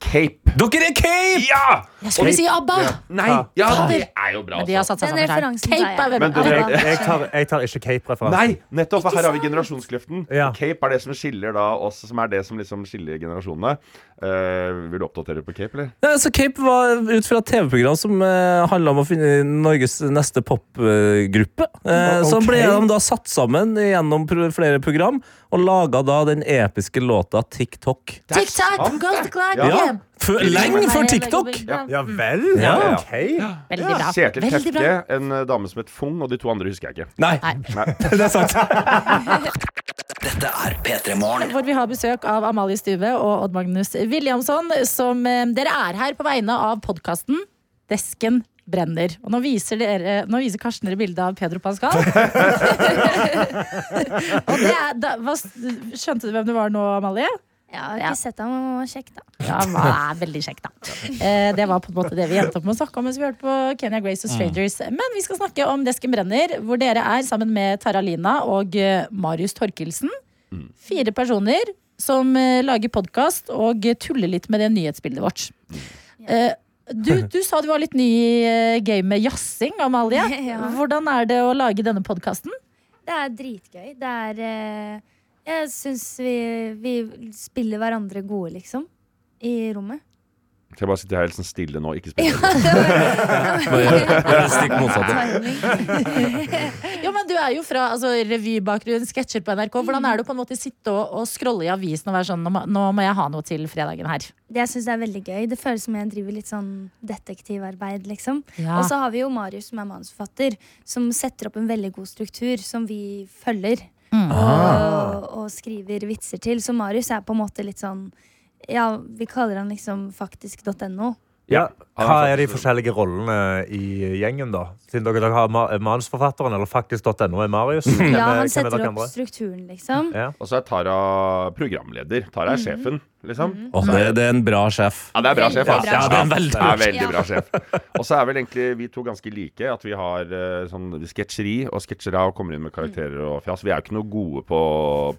Cape. Dere er Cape! Ja! Jeg skulle si ABBA! Ja. Nei, ja, det er jo bra. Men de har Altså. satt seg sammen her. Cape er Men bra. Jeg, jeg, tar, jeg tar ikke Cape-referansen. Nei, nettopp, for her har vi generasjonskløften. Ja. Cape er det som skiller da oss, som er det som liksom skiller generasjonene. Uh, vil du oppdatere på Cape, eller? Ja, så Cape var ut fra et TV-program som uh, handla om å finne Norges neste popgruppe. Uh, Så Ok. ble de da satt sammen gjennom pro flere program og laga da den episke låta TikTok. TikTok. Ghost the Clock. Ja. Lenge før TikTok! Ja vel? Ja. Ok. Veldig bra. Kjetil. Tefke, en eh, dame som het Fung, og de to andre husker jeg ikke. Nei, Nei. det er sant. Dette er P3 Morgen. Hvor vi har besøk av Amalie Stuve og Odd Magnus Williamson. Som eh, dere er her på vegne av podkasten Desken brenner. Og nå viser, dere, nå viser Karsten dere bildet av Pedro Pascal. og det er, da, hva, skjønte du hvem det var nå, Amalie? Ja, jeg har ikke sett ham, han var kjekk, da. Ja, han er veldig kjekk, da. Eh, det var på en måte det vi endte opp med å snakke om mens vi hørte på Kenya Grace og Strangers. Men vi skal snakke om Desken brenner, hvor dere er sammen med Tara Lina og eh, Marius Torkelsen. Fire personer som eh, lager podkast og tuller litt med det nyhetsbildet vårt. Eh, du, du sa du var litt ny i eh, gamet jazzing, Amalie. Ja. Hvordan er det å lage denne podkasten? Det er dritgøy. Det er eh, Jeg syns vi, vi spiller hverandre gode, liksom. I rommet. Skal jeg bare sitte her helt sånn stille nå, ikke spille. Stikk motsatte. Jo, men Du er jo fra altså, revybakgrunn, sketsjer på NRK. Hvordan er det å på en måte sitte og, og scrolle i avisen og være sånn nå, må- jeg ha noe til fredagen her? Det jeg synes er veldig gøy. Det føles som jeg driver litt sånn detektivarbeid, liksom. Ja. Og så har vi jo Marius, som er manusforfatter, som setter opp en veldig god struktur som vi følger. Mm. Og, og skriver vitser til. Så Marius er på en måte litt sånn Ja, vi kaller han liksom faktisk.no. Ja. Hva er de forskjellige rollene i gjengen, da? Siden dere, dere har ma manusforfatteren, eller faktisk.no er Marius. Ja, er- han er setter opp andre? strukturen, liksom. Ja. Og så er Tara programleder. Tara er sjefen, liksom. Åh, det, det er en bra sjef. Ja, det er bra sjef. Altså. Ja, det er veldig, det er veldig bra sjef. Og så er vel egentlig vi to ganske like. At vi har eh, sånn sketsjeri og sketsjera og kommer inn med karakterer og fjas. Vi er jo ikke noe gode på,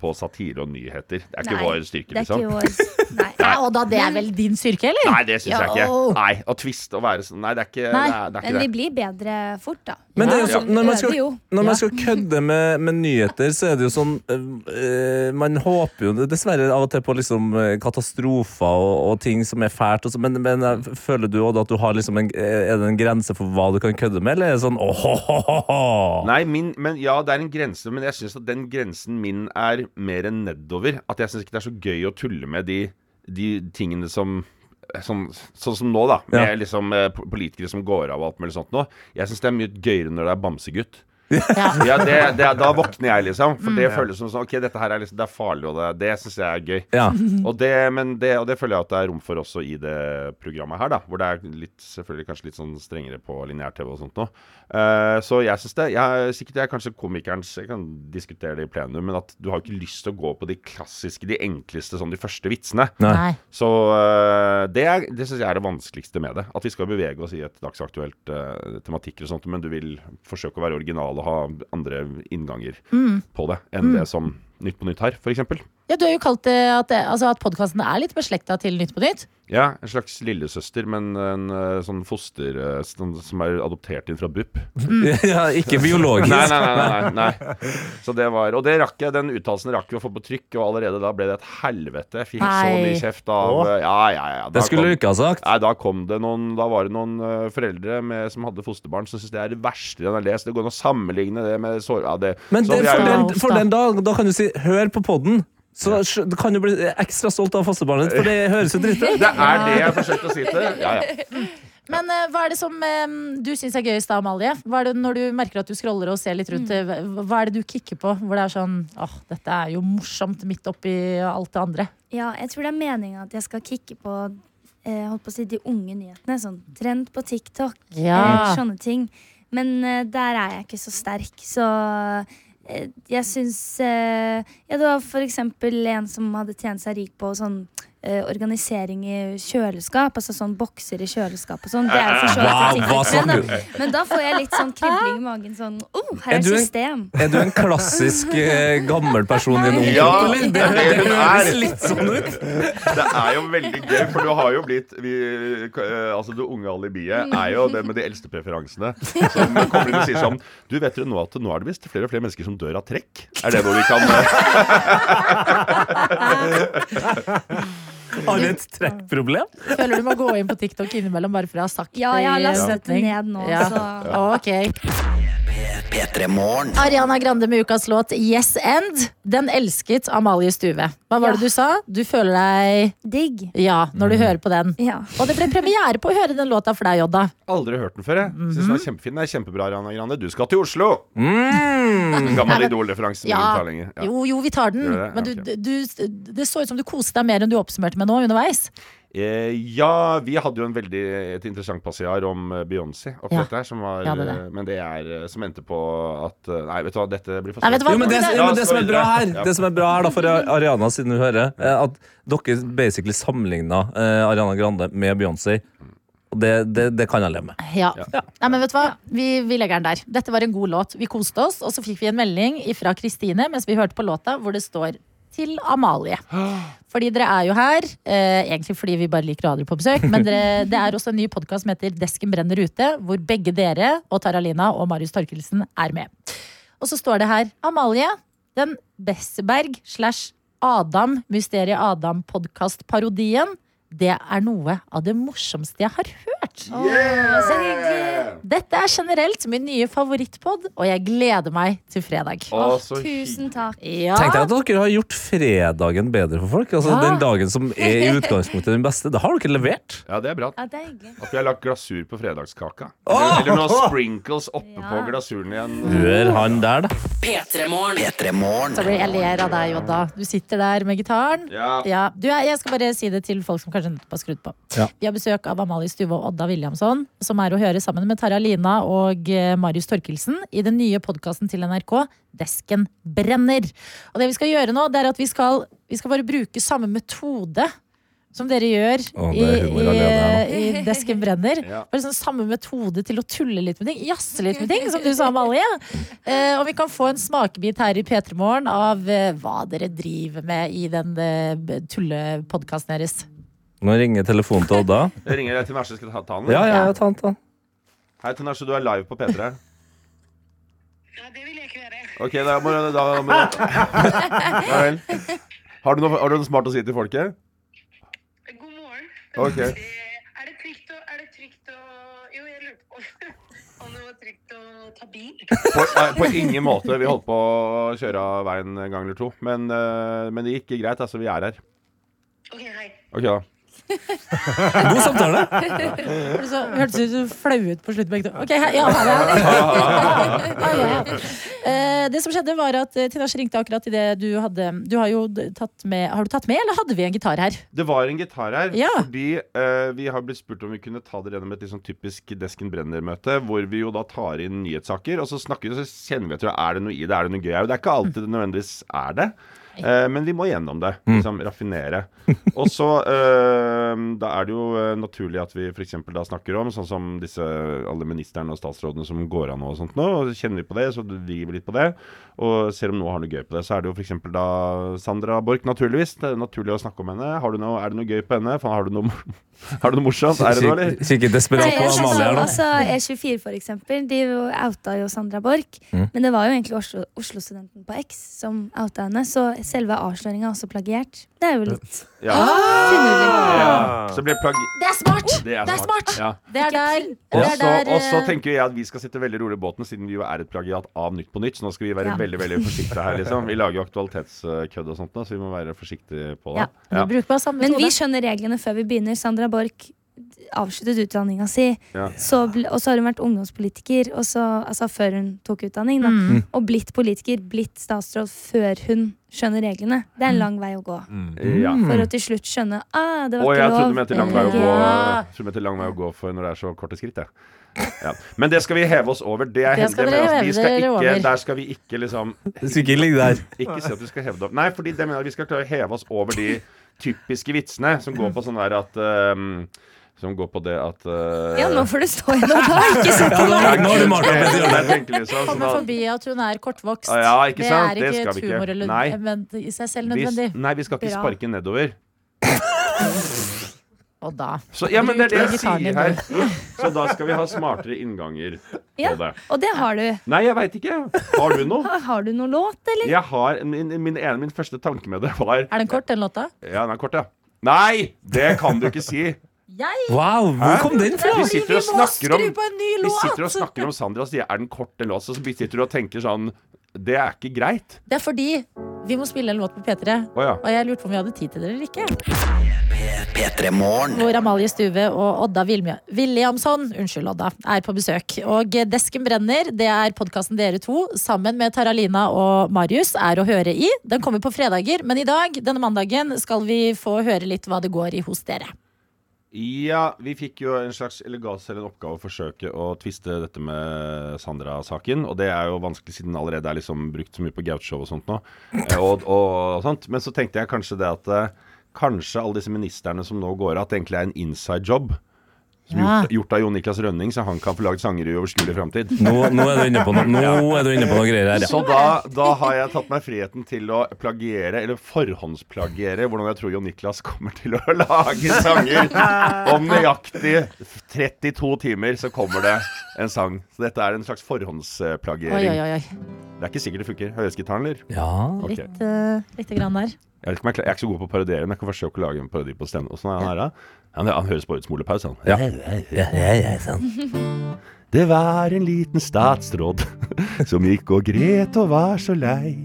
på satire og nyheter. Det er ikke Nei, vår styrke, liksom. Det er liksom. ikke vår Nei. Nei. og da, det er vel din styrke, eller? Nei, det syns jeg ikke. Nei, Å tviste og være sånn Nei, det er ikke, Nei. Det er, det er Men ikke vi blir bedre fort, da. Men det er jo Ja. sånn, når man skal, når man skal kødde med, med nyheter, så er det jo sånn øh, Man håper jo dessverre av og til på liksom øh, katastrofer og, og ting som er fælt. Og så, men, men føler du også at du har liksom en, er det en grense for hva du kan kødde med, eller er det sånn åhåhåhå? Nei, min, men ja, det er en grense, men jeg syns at den grensen min er mer enn nedover. At jeg syns ikke det er så gøy å tulle med de, de tingene som Sånn, sånn som nå, da. Med Ja. liksom eh, politikere som går av og alt mulig sånt nå. Jeg syns det er mye gøyere når det er bamsegutt. Ja. Ja, det, det, da våkner jeg, liksom. For det føles som sånn Ok, dette her er liksom Det er farlig, og det, det syns jeg er gøy. Ja. Og det, men det, og det føler jeg at det er rom for også i det programmet her, da. Hvor det er litt, selvfølgelig kanskje litt sånn strengere på lineær-TV og sånt nå. Uh, så jeg syns det jeg, Sikkert jeg er kanskje komikerens Jeg kan diskutere det i plenum, men at du har ikke lyst til å gå på de klassiske, de enkleste, sånn de første vitsene. Nei. Så uh, det, er- det syns jeg er det vanskeligste med det. At vi skal bevege oss i et dagsaktuelt uh, tematikker og sånt, men du vil forsøke å være original ha andre innganger på det enn det som Nytt på Nytt her, f.eks. Ja, du har jo kalt det at, det- altså, at podkasten er litt beslekta til Nytt på Nytt. Ja, en slags lillesøster, men en eh, sånn foster eh, sånn, som er adoptert inn fra BUP. ja, ikke biologisk. Nei, nei, nei, nei, nei. Så det var, og det rakk jeg, den uttalelsen rakk vi å få på trykk, og allerede da ble det et helvete. Jeg fikk så mye kjeft av Åh. Ja, ja, ja. Det skulle du ikke ha sagt. Nei, da kom det noen Da var det noen uh, foreldre med, som hadde fosterbarn som syntes det er det verste de har lest. Det går an å sammenligne det med sår... Ja, det, Men det, for, den, for den dag, da kan du si 'hør på podden'. Så du kan du bli ekstra stolt av fosterbarnet ditt, for det høres jo dritt ut. Det er det jeg forsøkte å si til Ja, ja. Men uh, hva er det som um, du syns er gøyest da, Amalie? Hva er det Når du merker at du scroller og ser litt rundt, eh, hva- er det du kicker på? Hvor det er sånn åh, dette er jo morsomt midt oppi alt det andre. Ja, jeg tror det er meninga at jeg skal kicke på eh, holdt på å si de unge nyhetene. Sånn trend på TikTok, Ja. sånne ting. Men eh, der er jeg ikke så sterk, så jeg syns eh, Ja, det var for eksempel en som hadde tjent seg rik på sånn eh, organisering i kjøleskap. Altså sånn bokser i kjøleskap og sånn. Det er jo for så vidt Wow, en ting hva for menn, snakker da. Men da får jeg litt sånn kribling i magen. Sånn oh, her Er er du en- system. Er du en klassisk eh, gammel person i en ung Ja, kropp. Det, det er det det høres litt sånn ut. Det er jo veldig gøy, for du har jo blitt vi, eh, Altså Det unge alibiet er jo det med de eldste preferansene. Som kommer inn og sier sånn Du vet dere nå at nå er det visst flere og flere mennesker som dør av trekk? Er det noe vi kan eh, Har du et trekkproblem? Føler du må gå inn på TikTok innimellom bare for å ha sagt Ja, jeg har det i lastet det setning. ned nå, Ja. så Ok. P3 Morgen. Ariana Grande med ukas låt Yes End. Den elsket Amalie Stuve. Hva var Ja. det du sa? Du føler deg digg. Ja, når du hører på den. Ja. Og det ble premiere på å høre den låta for deg, Jodda. Aldri hørt den før, jeg. Synes den er kjempefin. Det er kjempebra, Ariana Grande. Du skal til Oslo! Mm. Gammel Idol-referanse. Ja. Jo, jo, vi tar den. Det? Men du, du, det så ut som du koste deg mer enn du oppsummerte med nå underveis. Eh, ja, vi hadde jo en veldig et interessant passiar om eh, Beyoncé oppi Ja. dette her, som var Ja, det er det. eh, Men det er eh, som endte på at Nei, vet du hva, dette blir for hva? Jo, men det, Ja, jo, men det som er bra her, Ja. det som er bra her da, for Ariana, siden du hører, er at dere basically sammenligna Ariana Grande med Beyoncé. Det, det, det kan jeg leve med. Ja. Ja. Nei, men vet du hva? Vi, vi legger den der. Dette var en god låt. Vi koste oss, og så fikk vi en melding fra Kristine mens vi hørte på låta, hvor det står til Amalie. Fordi dere er jo her, eh, egentlig fordi vi bare liker å ha dere på besøk, men dere, det er også en ny podkast som heter Desken brenner ute, hvor begge dere og Taralina og Marius Torkelsen er med. Og så står det her Amalie, den Besseberg slash Adam, Mysteriet Adam-podkastparodien. Det er noe av det morsomste jeg har hørt. Så hyggelig. Dette er generelt min nye favorittpod, og jeg gleder meg til fredag. Å, så Tusen takk. Ja. Tenk deg at dere har gjort fredagen bedre for folk. Altså Ja. Den dagen som er i utgangspunktet den beste. Det har dere levert. Ja, det er bra. Ja, det er. At vi har lagt glasur på fredagskaka. Eller, eller noen sprinkles oppe Ja. på glasuren igjen. Hør han der, da. P3 Morgen. Så blir jeg ler av deg, Jodda. Du sitter der med gitaren. Ja. Ja, du, jeg skal bare si det til folk som kanskje nettopp har skrudd på. Ja. Vi har besøk av Amalie Stuve og Odda Williamson, som er å høre sammen med Tara Lina og eh, Marius Torkelsen i den nye podkasten til NRK, Desken brenner. Og det vi skal gjøre nå, det er at vi skal, vi skal bare bruke samme metode som dere gjør oh, i, i, i Desken brenner. Ja. Bare sånn samme metode til å tulle litt med ting. Jazze litt med ting, som du sa, Malje. Eh, og vi kan få en smakebit her i P3 Morgen av eh, hva dere driver med i den eh, tullepodkasten deres. Nå ringer telefonen til Odda. Jeg ringer deg til Narse. Skal du ta- den? Ja, ja, ja, ta den, ta den. Hei Tinashe, du er live på P3. Ja, det vil jeg ikke være. Ok, da må du da må Ja vel. Har du, noe, har du noe smart å si til folket? God morgen. Ok. Eh, Er det trygt å, er det trygt å Jo, jeg lurte på om det var trygt å ta bil. På, nei, på ingen måte. Vi holdt på å kjøre av veien en gang eller to. Men, eh, men det gikk greit. Altså, vi er her. Ok, hei. Ok, da. God samtale. Hørtes ut som du flauet på slutten. begge to. Ok, ja, det. Ja, ja. Eh, Det som skjedde var at eh, Tinashe ringte akkurat idet du hadde Du har jo tatt med Har du tatt med, eller hadde vi en gitar her? Det var en gitar her Ja. fordi eh, vi har blitt spurt om vi kunne ta det gjennom et litt sånn typisk Desken Brenner-møte, hvor vi jo da tar inn nyhetssaker, og så snakker vi, og så kjenner vi etter er det noe i det, er det noe gøy her? Det er ikke alltid det nødvendigvis er det. Eh, men vi må gjennom det. Liksom raffinere. Og så eh, Da er det jo eh, naturlig at vi f.eks. da snakker om sånn som disse alle ministrene og statsrådene som går av nå og sånt nå. Og så kjenner vi på det, så driver vi litt på det. Og ser om noe har noe gøy på det. Så er det jo f.eks. da Sandra Borch, naturligvis. Det er naturlig å snakke om henne. Har du noe, er det noe gøy på henne? Faen, har du noe, har du noe morsomt? Er det noe, eller? Kikker desperat på jeg Amalie her, da. altså, E24 for eksempel, de outa jo Sandra Borch. Mm. Men det var jo egentlig Oslo- Oslo-studenten på X som outa henne, så selve avsløringa også plagiert. Det er jo litt Ja. finurlig. ja. Så blir plagg... Det er smart! Det er Det er smart! Ja. Det er der. Og Det er så, der og så eh, tenker jeg at vi skal sitte veldig rolig i båten, siden vi jo er et plagiat av Nytt på Nytt. Så nå skal vi være Ja. veldig veldig forsiktige her, liksom. Vi lager jo aktualitetskødd og sånt så vi må være forsiktige på det. ja, vi Men vi skjønner reglene før vi begynner. Sandra Borch avsluttet utdanninga si, Ja. så og så har hun vært ungdomspolitiker og så, altså før hun tok utdanning. Da, Mm. Og blitt politiker, blitt statsråd før hun skjønner reglene. Det er en lang vei å gå. Ja. For å til slutt skjønne ah, det var jeg ikke trodde lov. du mente lang vei å gå, jeg trodde mente lang vei å gå for når det er så korte skritt, jeg. Ja. Men det skal vi heve oss over. Det er Det skal heldig, vi skal dere ikke, over. Der skal vi ikke liksom Du skal ikke ligge der. Ikke si at vi skal heve det opp. Nei, fordi det mener jeg vi skal klare å heve oss over de typiske vitsene som går på sånn der at ehm, Som går på det at uh, Ja, nå får du stå i noe, da. Ikke sett på meg. Liksom sånn Kommer forbi at hun er kortvokst. Ah, ja, ikke sant? Det Det er ikke et ikke. humorelement Nei. i seg selv vi, nødvendig. nei, vi skal ikke Bra. sparke nedover. Og da Så, ja, men det er det jeg sier her. Så da skal vi ha smartere innganger Ja, på det. og det har du. Nei, jeg veit ikke. Har du noe? Har du noe låt, eller? Jeg har, min, min, min første tanke med det var Er den kort, den låta? Ja, den er kort, ja. Nei! Det kan du ikke si. Jeg Wow, hvor kom den fra? Vi sitter og snakker om Vi sitter og snakker om Sandra og sier er den kort en låt, så sitter du og tenker sånn Det er ikke greit. Det er fordi vi må spille en låt på P3. oh, ja. Og jeg lurte på om vi hadde tid til det eller ikke. P3 Hvor Amalie Stuve og Odda Vilmjø Williamson unnskyld Odda, er på besøk. Og Desken brenner, det er podkasten dere to sammen med Taralina og Marius er å høre i. Den kommer på fredager, men i dag, denne mandagen, skal vi få høre litt hva det går i hos dere. Ja, vi fikk jo en slags eller ga oss selv en oppgave å forsøke å tviste dette med Sandra-saken. Og det er jo vanskelig siden den allerede er liksom brukt så mye på Gaute-show og sånt nå. Og, Og, og, sånt. Men så tenkte jeg kanskje det at eh, Kanskje alle disse ministerne som nå går av, at det egentlig er en inside job. Ja. gjort, gjort av Jon Niklas Rønning, så han kan få laget sanger i overskuelig framtid. Nå, nå er du inne på noe, nå er du inne på noe greier her. Så da, da har jeg tatt meg friheten til å plagiere, eller forhåndsplagiere, hvordan jeg tror Jon Niklas kommer til å lage sanger. Om nøyaktig 32 timer så kommer det en sang. Så dette er en slags forhåndsplagiering. Oi, oi, oi. Det er ikke sikkert det funker. Høyhetsgitaren gitaren, eller? Ja. Okay. Litt, uh, litt grann der. Jeg, vet ikke om jeg, jeg er ikke så god på å parodiere, men jeg kan forsøke å lage en parodi på stemmen. Åssen er han her, da? Han, han høres bare ut som Ole Paus, han. Ja. Ja, ja, ja, sånn. Det var en liten statsråd som gikk og gret og var så lei.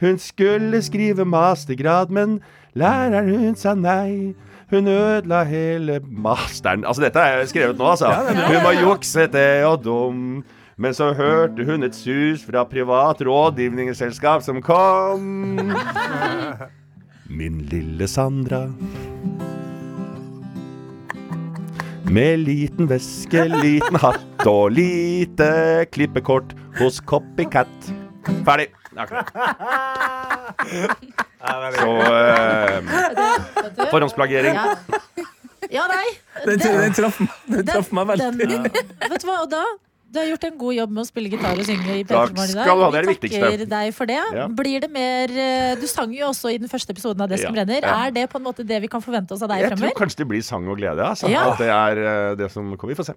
Hun skulle skrive mastergrad, men læreren hun sa nei. Hun ødela hele masteren Altså, dette er skrevet nå, altså. Hun var juksete og dum. Men så hørte hun et sus fra privat rådgivningsselskap som kom. Min lille Sandra. Med liten veske, liten hatt og lite klippekort hos Copycat. Ferdig. Akkurat. Så eh, Forhåndsplagiering. Ja. nei. Den, den, traff, meg veldig. Den, vet du hva, Odda? Du har gjort en god jobb med å spille gitar og synge i Takk P3 Morgen i dag. Vi viktigste. takker deg for det. Ja. Blir det mer eh, Du sang jo også i den første episoden av Det som Ja, brenner. ja. Er det på en måte det vi kan forvente oss av deg fremover? Jeg tror kanskje det blir sang og glede. Altså. Ja. At det er eh, det som kommer. Vi får se.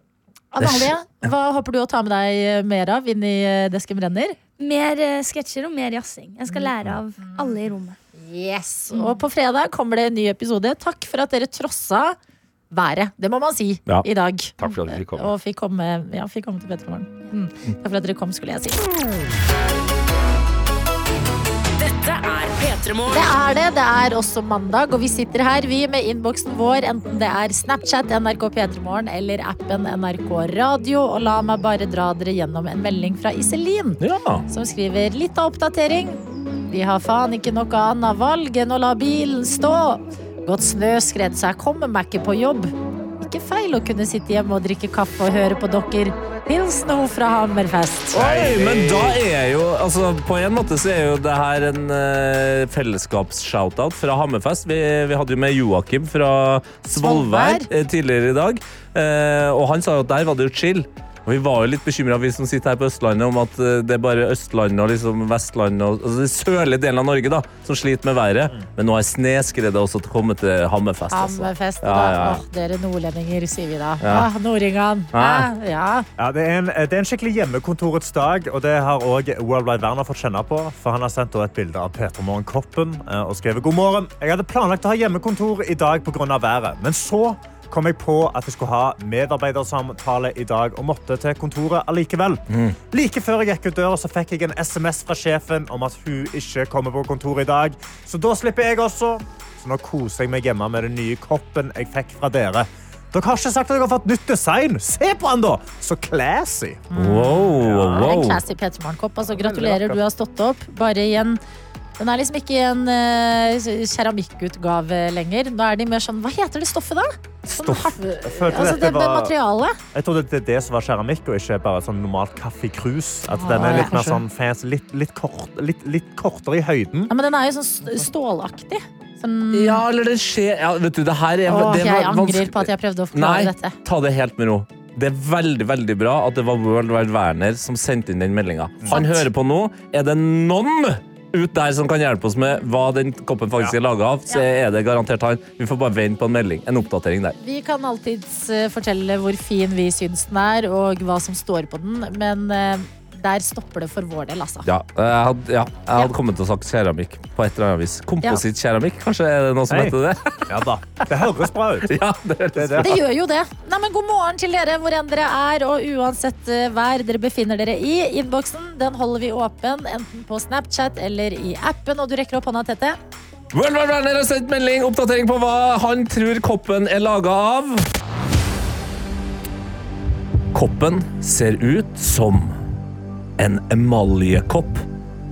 Amalie, hva håper du å ta med deg eh, mer av inn i Desken brenner? Mer eh, sketsjer og mer jazzing. Jeg skal lære av alle i rommet. Yes. Og på fredag kommer det en ny episode. Takk for at dere trossa været. Det må man si Ja. i dag. Takk for at dere fikk komme. Og fikk komme, ja, fikk komme til P3 Morgen. Mm. Takk for at dere kom, skulle jeg si. Dette er P3 Det er det. Det er også mandag, og vi sitter her vi med innboksen vår, enten det er Snapchat, NRK P3morgen eller appen NRK Radio. Og la meg bare dra dere gjennom en melding fra Iselin, Ja. som skriver litt av oppdatering. Vi har faen ikke noe annet valg enn å la bilen stå. Gått snøskred, så jeg kommer meg ikke på jobb. Ikke feil å kunne sitte hjemme og drikke kaffe og høre på dere. Hilsen hun fra Hammerfest. Oi, men da er jo altså, På en måte så er jo det her en uh, fellesskaps-shoutout fra Hammerfest. Vi, vi hadde jo med Joakim fra Svolvær Svolvær. eh, tidligere i dag. uh, og han sa jo at der var det jo chill. Og vi var jo litt bekymra, vi som sitter her på Østlandet, om at eh, det er bare Østlandet og liksom Vestlandet og altså, den sørlige delen av Norge da, som sliter med været. Men nå er snøskredet også kommet til Hammerfest. Altså. Hammerfest, Ja, ja. Åh, dere nordlendinger, sier vi da. Ja. Ah, Nordingene. Ah, ja. Ja, det, er en, det er en skikkelig hjemmekontorets dag, og det har også World Wide Werner fått kjenne på. For han har sendt et bilde av Peter Morgen-koppen eh, og skrevet god morgen. Jeg hadde planlagt å ha hjemmekontor i dag pga. været, men så kom jeg på at jeg skulle ha medarbeidersamtale i dag og måtte til kontoret allikevel. Like før jeg gikk ut døra, så fikk jeg en SMS fra sjefen om at hun ikke kommer på kontoret i dag. Så da slipper jeg også. Så nå koser jeg meg hjemme med den nye koppen jeg fikk fra dere. Dere har ikke sagt at dere har fått nytt design. Se på han, da! Så classy. Wow, Det er en classy Peter Morgen-kopp. Altså, gratulerer, du har stått opp. Bare i en den er liksom ikke en uh, keramikkutgave lenger. Nå er de mer sånn Hva heter det stoffet, da? Sånn Stoff. Jeg Altså, det, var- materialet. Jeg trodde det er det som var keramikk, og ikke bare sånn normalt kaffekrus. At den er er ja, litt mer sånn fancy, litt, litt, kort, litt, litt kortere i høyden. Ja, men den er jo sånn stålaktig. Sånn... Ja, eller det skjer ja, Vet du, det her er Åh, det jeg angrer på at jeg prøvde å Nei, dette. dette. ta det helt med ro. Det er veldig veldig bra at det var World Wide Werner som sendte inn den meldinga. Han hører på nå. Er det noen ut der som kan hjelpe oss med hva den koppen faktisk er laga av, så er det garantert han. Vi får bare vente på en melding. En oppdatering der. Vi kan alltids eh, fortelle hvor fin vi syns den er, og hva som står på den, men eh, der stopper det for vår del, altså. Ja, jeg hadde, ja, jeg hadde kommet til å sagt keramikk på et eller annet vis. Komposittkeramikk, kanskje er det noe som Hei. heter det? Ja da. Det høres bra ut. Ja, det Det, er Det det. gjør jo det. Nei, men God morgen til dere hvor enn dere er, og uansett eh, vær dere befinner dere i. Innboksen den holder vi åpen, enten på Snapchat eller i appen. Og du rekker opp hånda, Tete. World Wide Werner har sendt melding, oppdatering på hva han tror koppen er laga av. Koppen ser ut som en emaljekopp,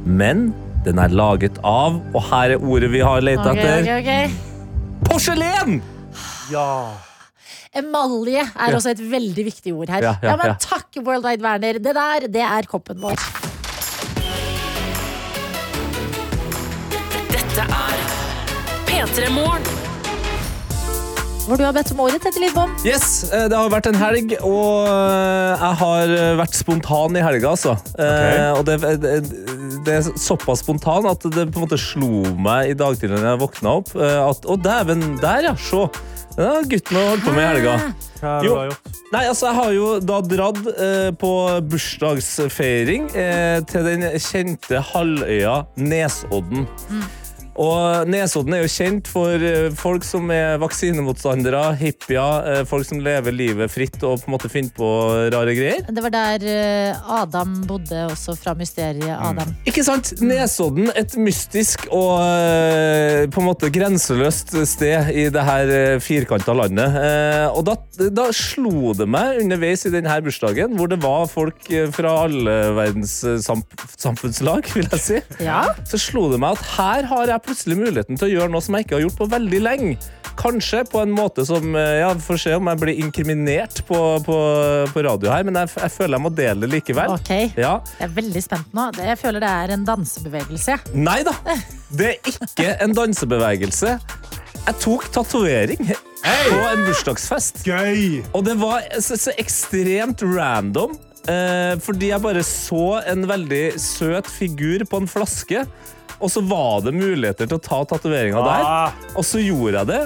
men den er laget av, og her er ordet vi har lett okay, etter, okay, okay. porselen! Ja. Emalje er også et veldig viktig ord her. Ja, Ja, ja, men ja. Takk, World Wide Werner. Det der, det er koppen vår. Dette er P3 Morgen. Hvor du har bedt om ordet, Tette Lidbom. Yes, eh, det har vært en helg, og eh, jeg har eh, vært spontan i helga, altså. Eh, Og det, det, det er såpass spontan at det på en måte slo meg i dag tidlig da jeg våkna opp, at å dæven, der ja, se. Det har gutten holdt på med i helga. Hva har Jo. du gjort? Nei, altså Jeg har jo da dratt eh, på bursdagsfeiring eh, til den kjente halvøya Nesodden. Og Nesodden er jo kjent for eh, folk som er vaksinemotstandere, hippier, eh, folk som lever livet fritt og på en måte finner på rare greier. Det var der eh, Adam bodde, også fra mysteriet Adam. Ikke sant? Nesodden, et mystisk og på en måte grenseløst sted i det her firkanta landet. Og da, da slo det meg underveis i denne bursdagen, hvor det var folk fra alle verdens samf samfunnslag, vil jeg si, Ja. så slo det meg at her har jeg plutselig muligheten til å gjøre noe som jeg ikke har gjort på veldig lenge. Kanskje på en måte som Ja, Ja, får se om jeg blir inkriminert på, på, på radio her, men jeg, jeg føler jeg må dele det likevel. Ok, Ja. Jeg er veldig spent nå. Jeg føler det er en dansebevegelse. Nei da, det er ikke en dansebevegelse. Jeg tok tatovering på en bursdagsfest. Gøy! Og det var så, så ekstremt random. Eh, fordi jeg bare så en veldig søt figur på en flaske. Og så var det muligheter til å ta tatoveringa der. Ah, Og så gjorde jeg det.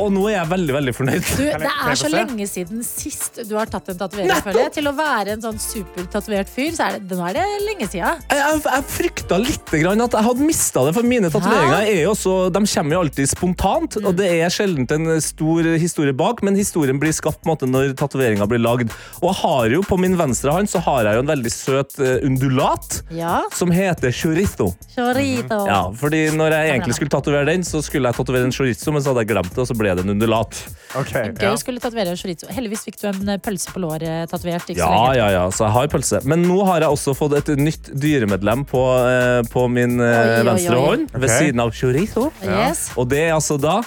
Og nå er jeg veldig, veldig fornøyd. Du, det er så lenge siden sist du har tatt en tatovering. Til å være en sånn supertatovert fyr, så er det, nå er det lenge siden. Jeg, jeg, jeg frykta litt grann at jeg hadde mista det, for mine tatoveringer er jo også, de kommer jo alltid spontant. Og det er sjelden en stor historie bak, men historien blir skapt på en måte når tatoveringa blir lagd. Og jeg har jo på min venstre hånd så har jeg jo en veldig søt eh, undulat Ja, som heter chorizo. chorito. Ja, fordi når jeg egentlig skulle tatovere den, så skulle jeg tatovere en chorizo, men så hadde jeg glemt det, og så ble det en undulat. Okay, Gøy Ja. å skulle tatovere chorizo. Heldigvis fikk du en eh, pølse på låret tatovert. Ja, ja, ja, så jeg har pølse. Men nå har jeg også fått et nytt dyremedlem på, eh, på min eh, Oi, oi, venstre oi. hånd, ved Ok. siden av chorizo. Yes. Og det er altså da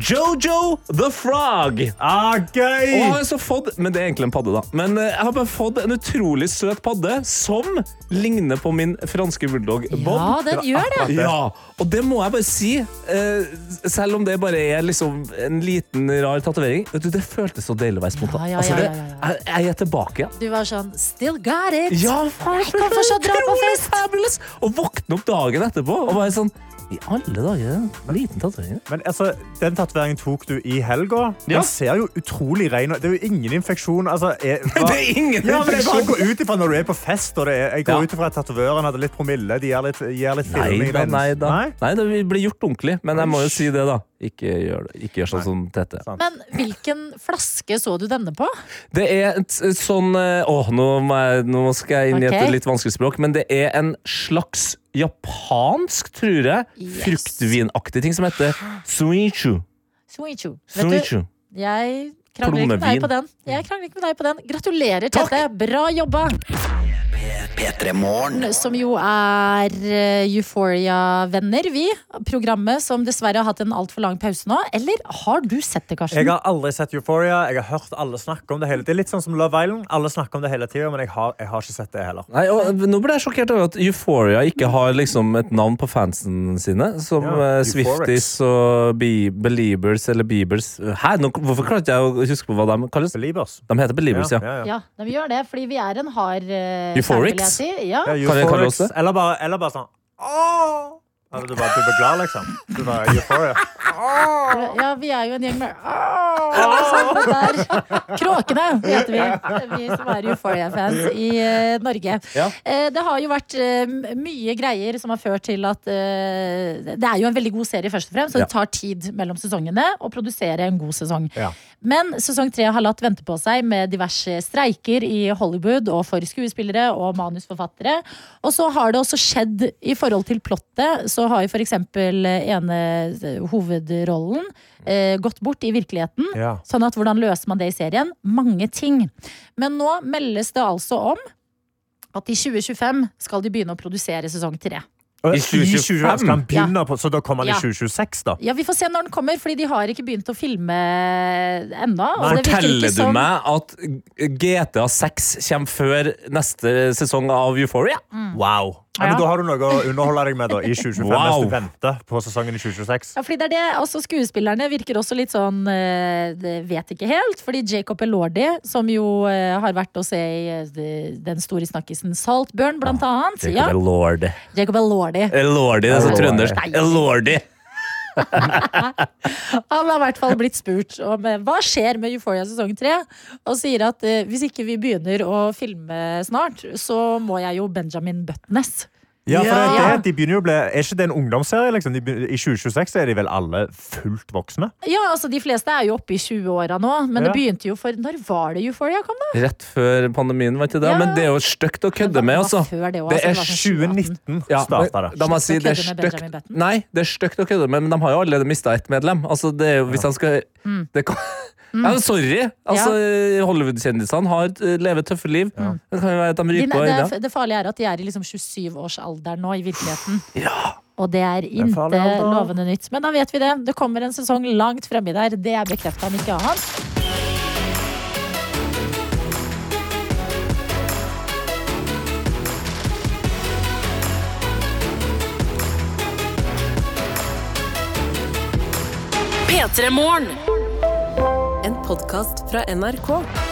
Jojo the Frog. Ah, Og gøy! har altså fått, men det er egentlig en padde, da. Men eh, jeg har bare fått en utrolig søt padde som ligner på min franske bulldog Bob. Ja, den gjør det. Ja, og det må jeg bare si. eh, selv om det bare er liksom en liten, rar tatovering. Vet du, Det føltes så deilig å være spontan. Ja, ja, Altså, ja, ja, ja. Jeg, jeg er tilbake igjen. Du var sånn Still got it. Ja, faen, Jeg kan fortsatt dra på fest. fabulous. Og våkne opp dagen etterpå og bare sånn I alle dager, en liten tatovering. Men altså, Den tatoveringen tok du i helga. Den Ja. ser jo utrolig ren ut. Det er jo ingen infeksjon. Altså, er, hva- Det er ingen ja, men jeg bare går ut ifra når du er på fest. Og det er, jeg går Ja. ut ifra at tatovøren hadde litt promille. De gir litt, gir litt Nei filming. da, nei da. Nei? Nei, det blir gjort ordentlig. Men jeg må jo si det, da. Ikke gjør, det. Ikke gjør sånn som Tete. Men hvilken flaske så du denne på? Det er et et sånn Å, Åh, nå, må jeg, nå skal jeg inn i okay. et litt vanskelig språk, men det er en slags japansk, tror jeg, Yes. fruktvinaktig ting som heter suichu. Du, Suichu. jeg krangler ikke med deg på den. Jeg krangler ikke med deg på den. Gratulerer. Tete. Bra jobba. P3 Morgen. som jo er eh, Euphoria-venner, vi. Programmet som dessverre har hatt en altfor lang pause nå. Eller har du sett det, Karsten? Jeg har aldri sett Euphoria. Jeg har hørt alle snakke om det hele Det er litt sånn som Love Island. Alle snakker om det hele tida, men jeg har, jeg har ikke sett det heller. Nei, og Nå ble jeg sjokkert over at Euphoria ikke har liksom et navn på fansen sine. Som Ja, eh, Swifties og Be Beliebers eller Beebers. Hæ? Nå, hvorfor klarte jeg å huske på hva de kalles? Beliebers. De heter Beliebers, ja. Ja, ja. Ja, de gjør det, fordi vi er en hard uh, Euphorics? Si. Ja. Ja, Kan jeg kalle? Eller bare, eller bare sånn Åh! Eller du bare glad, liksom. Du bare, Euphoria. ja, vi er jo en gjeng med. Kråkene heter vi, vi som er Euphoria-fans i eh, Norge. Ja. Eh, det har jo vært eh, mye greier som har ført til at Det er jo en veldig god serie, først og fremst, så det tar tid mellom sesongene å produsere en god sesong. Ja. Men sesong tre har latt vente på seg med diverse streiker i Hollywood og for skuespillere og manusforfattere. Og så har det også skjedd i forhold til plottet, så har jo for eksempel ene eh, hovedrollen eh, gått bort i virkeligheten. Ja. Sånn at hvordan løser man det i serien? Mange ting. Men nå meldes det altså om at i 2025 skal de begynne å produsere sesong tre. I 2025? Skal han begynne på, så da kommer han Ja. i 2026, da? Ja, Vi får se når den kommer, fordi de har ikke begynt å filme ennå. og det virker ikke Forteller du som- meg at GTA 6 kommer før neste sesong av Euphoria? Wow. Ja, men Da har du noe å underholde deg med da, i 2025 Wow. mens du venter på sesongen i 2026. Ja, fordi det er det, altså Skuespillerne virker også litt sånn eh, det Vet ikke helt. Fordi Jacob Elordi, som jo eh, har vært å se i eh, den store snakkisen Saltburn, blant annet. Ja, Elordi. Jacob Elordi. Elordi, det er så trøndersk. Lordy. Han har i hvert fall blitt spurt om eh, hva skjer med Euphoria sesong tre. Og sier at eh, hvis ikke vi begynner å filme snart, så må jeg jo Benjamin Butnes. Ja, for det, Ja. det, de begynner jo å bli, Er ikke det en ungdomsserie? liksom? De begynner, I 2026 er de vel alle fullt voksne? Ja, altså De fleste er jo oppe i 20-åra nå, men Ja. det begynte jo for Når var det Euphoria kom, da? Rett før pandemien, var ikke det? Ja. Men det er jo stygt å kødde med, altså. Det, også, Det altså, er sånn 2019 Ja, starta det. da må jeg si det er stygt. Nei, det er stygt å kødde med, men de har jo allerede mista ett medlem. Altså, det er jo, hvis han skal Mm. det kan, ja, men Sorry! Altså, Hollywood-kjendisene har eh, lever tøffe liv. Det kan jo være at de De, det, det farlige er at de er i liksom 27-årsalderen nå i virkeligheten. Ja. Og det er ikke inte lovende nytt. Men da vet vi det. Det kommer en sesong langt fremme der. Det er bekrefta, om ikke annet. P3 Morgen. En podkast fra NRK.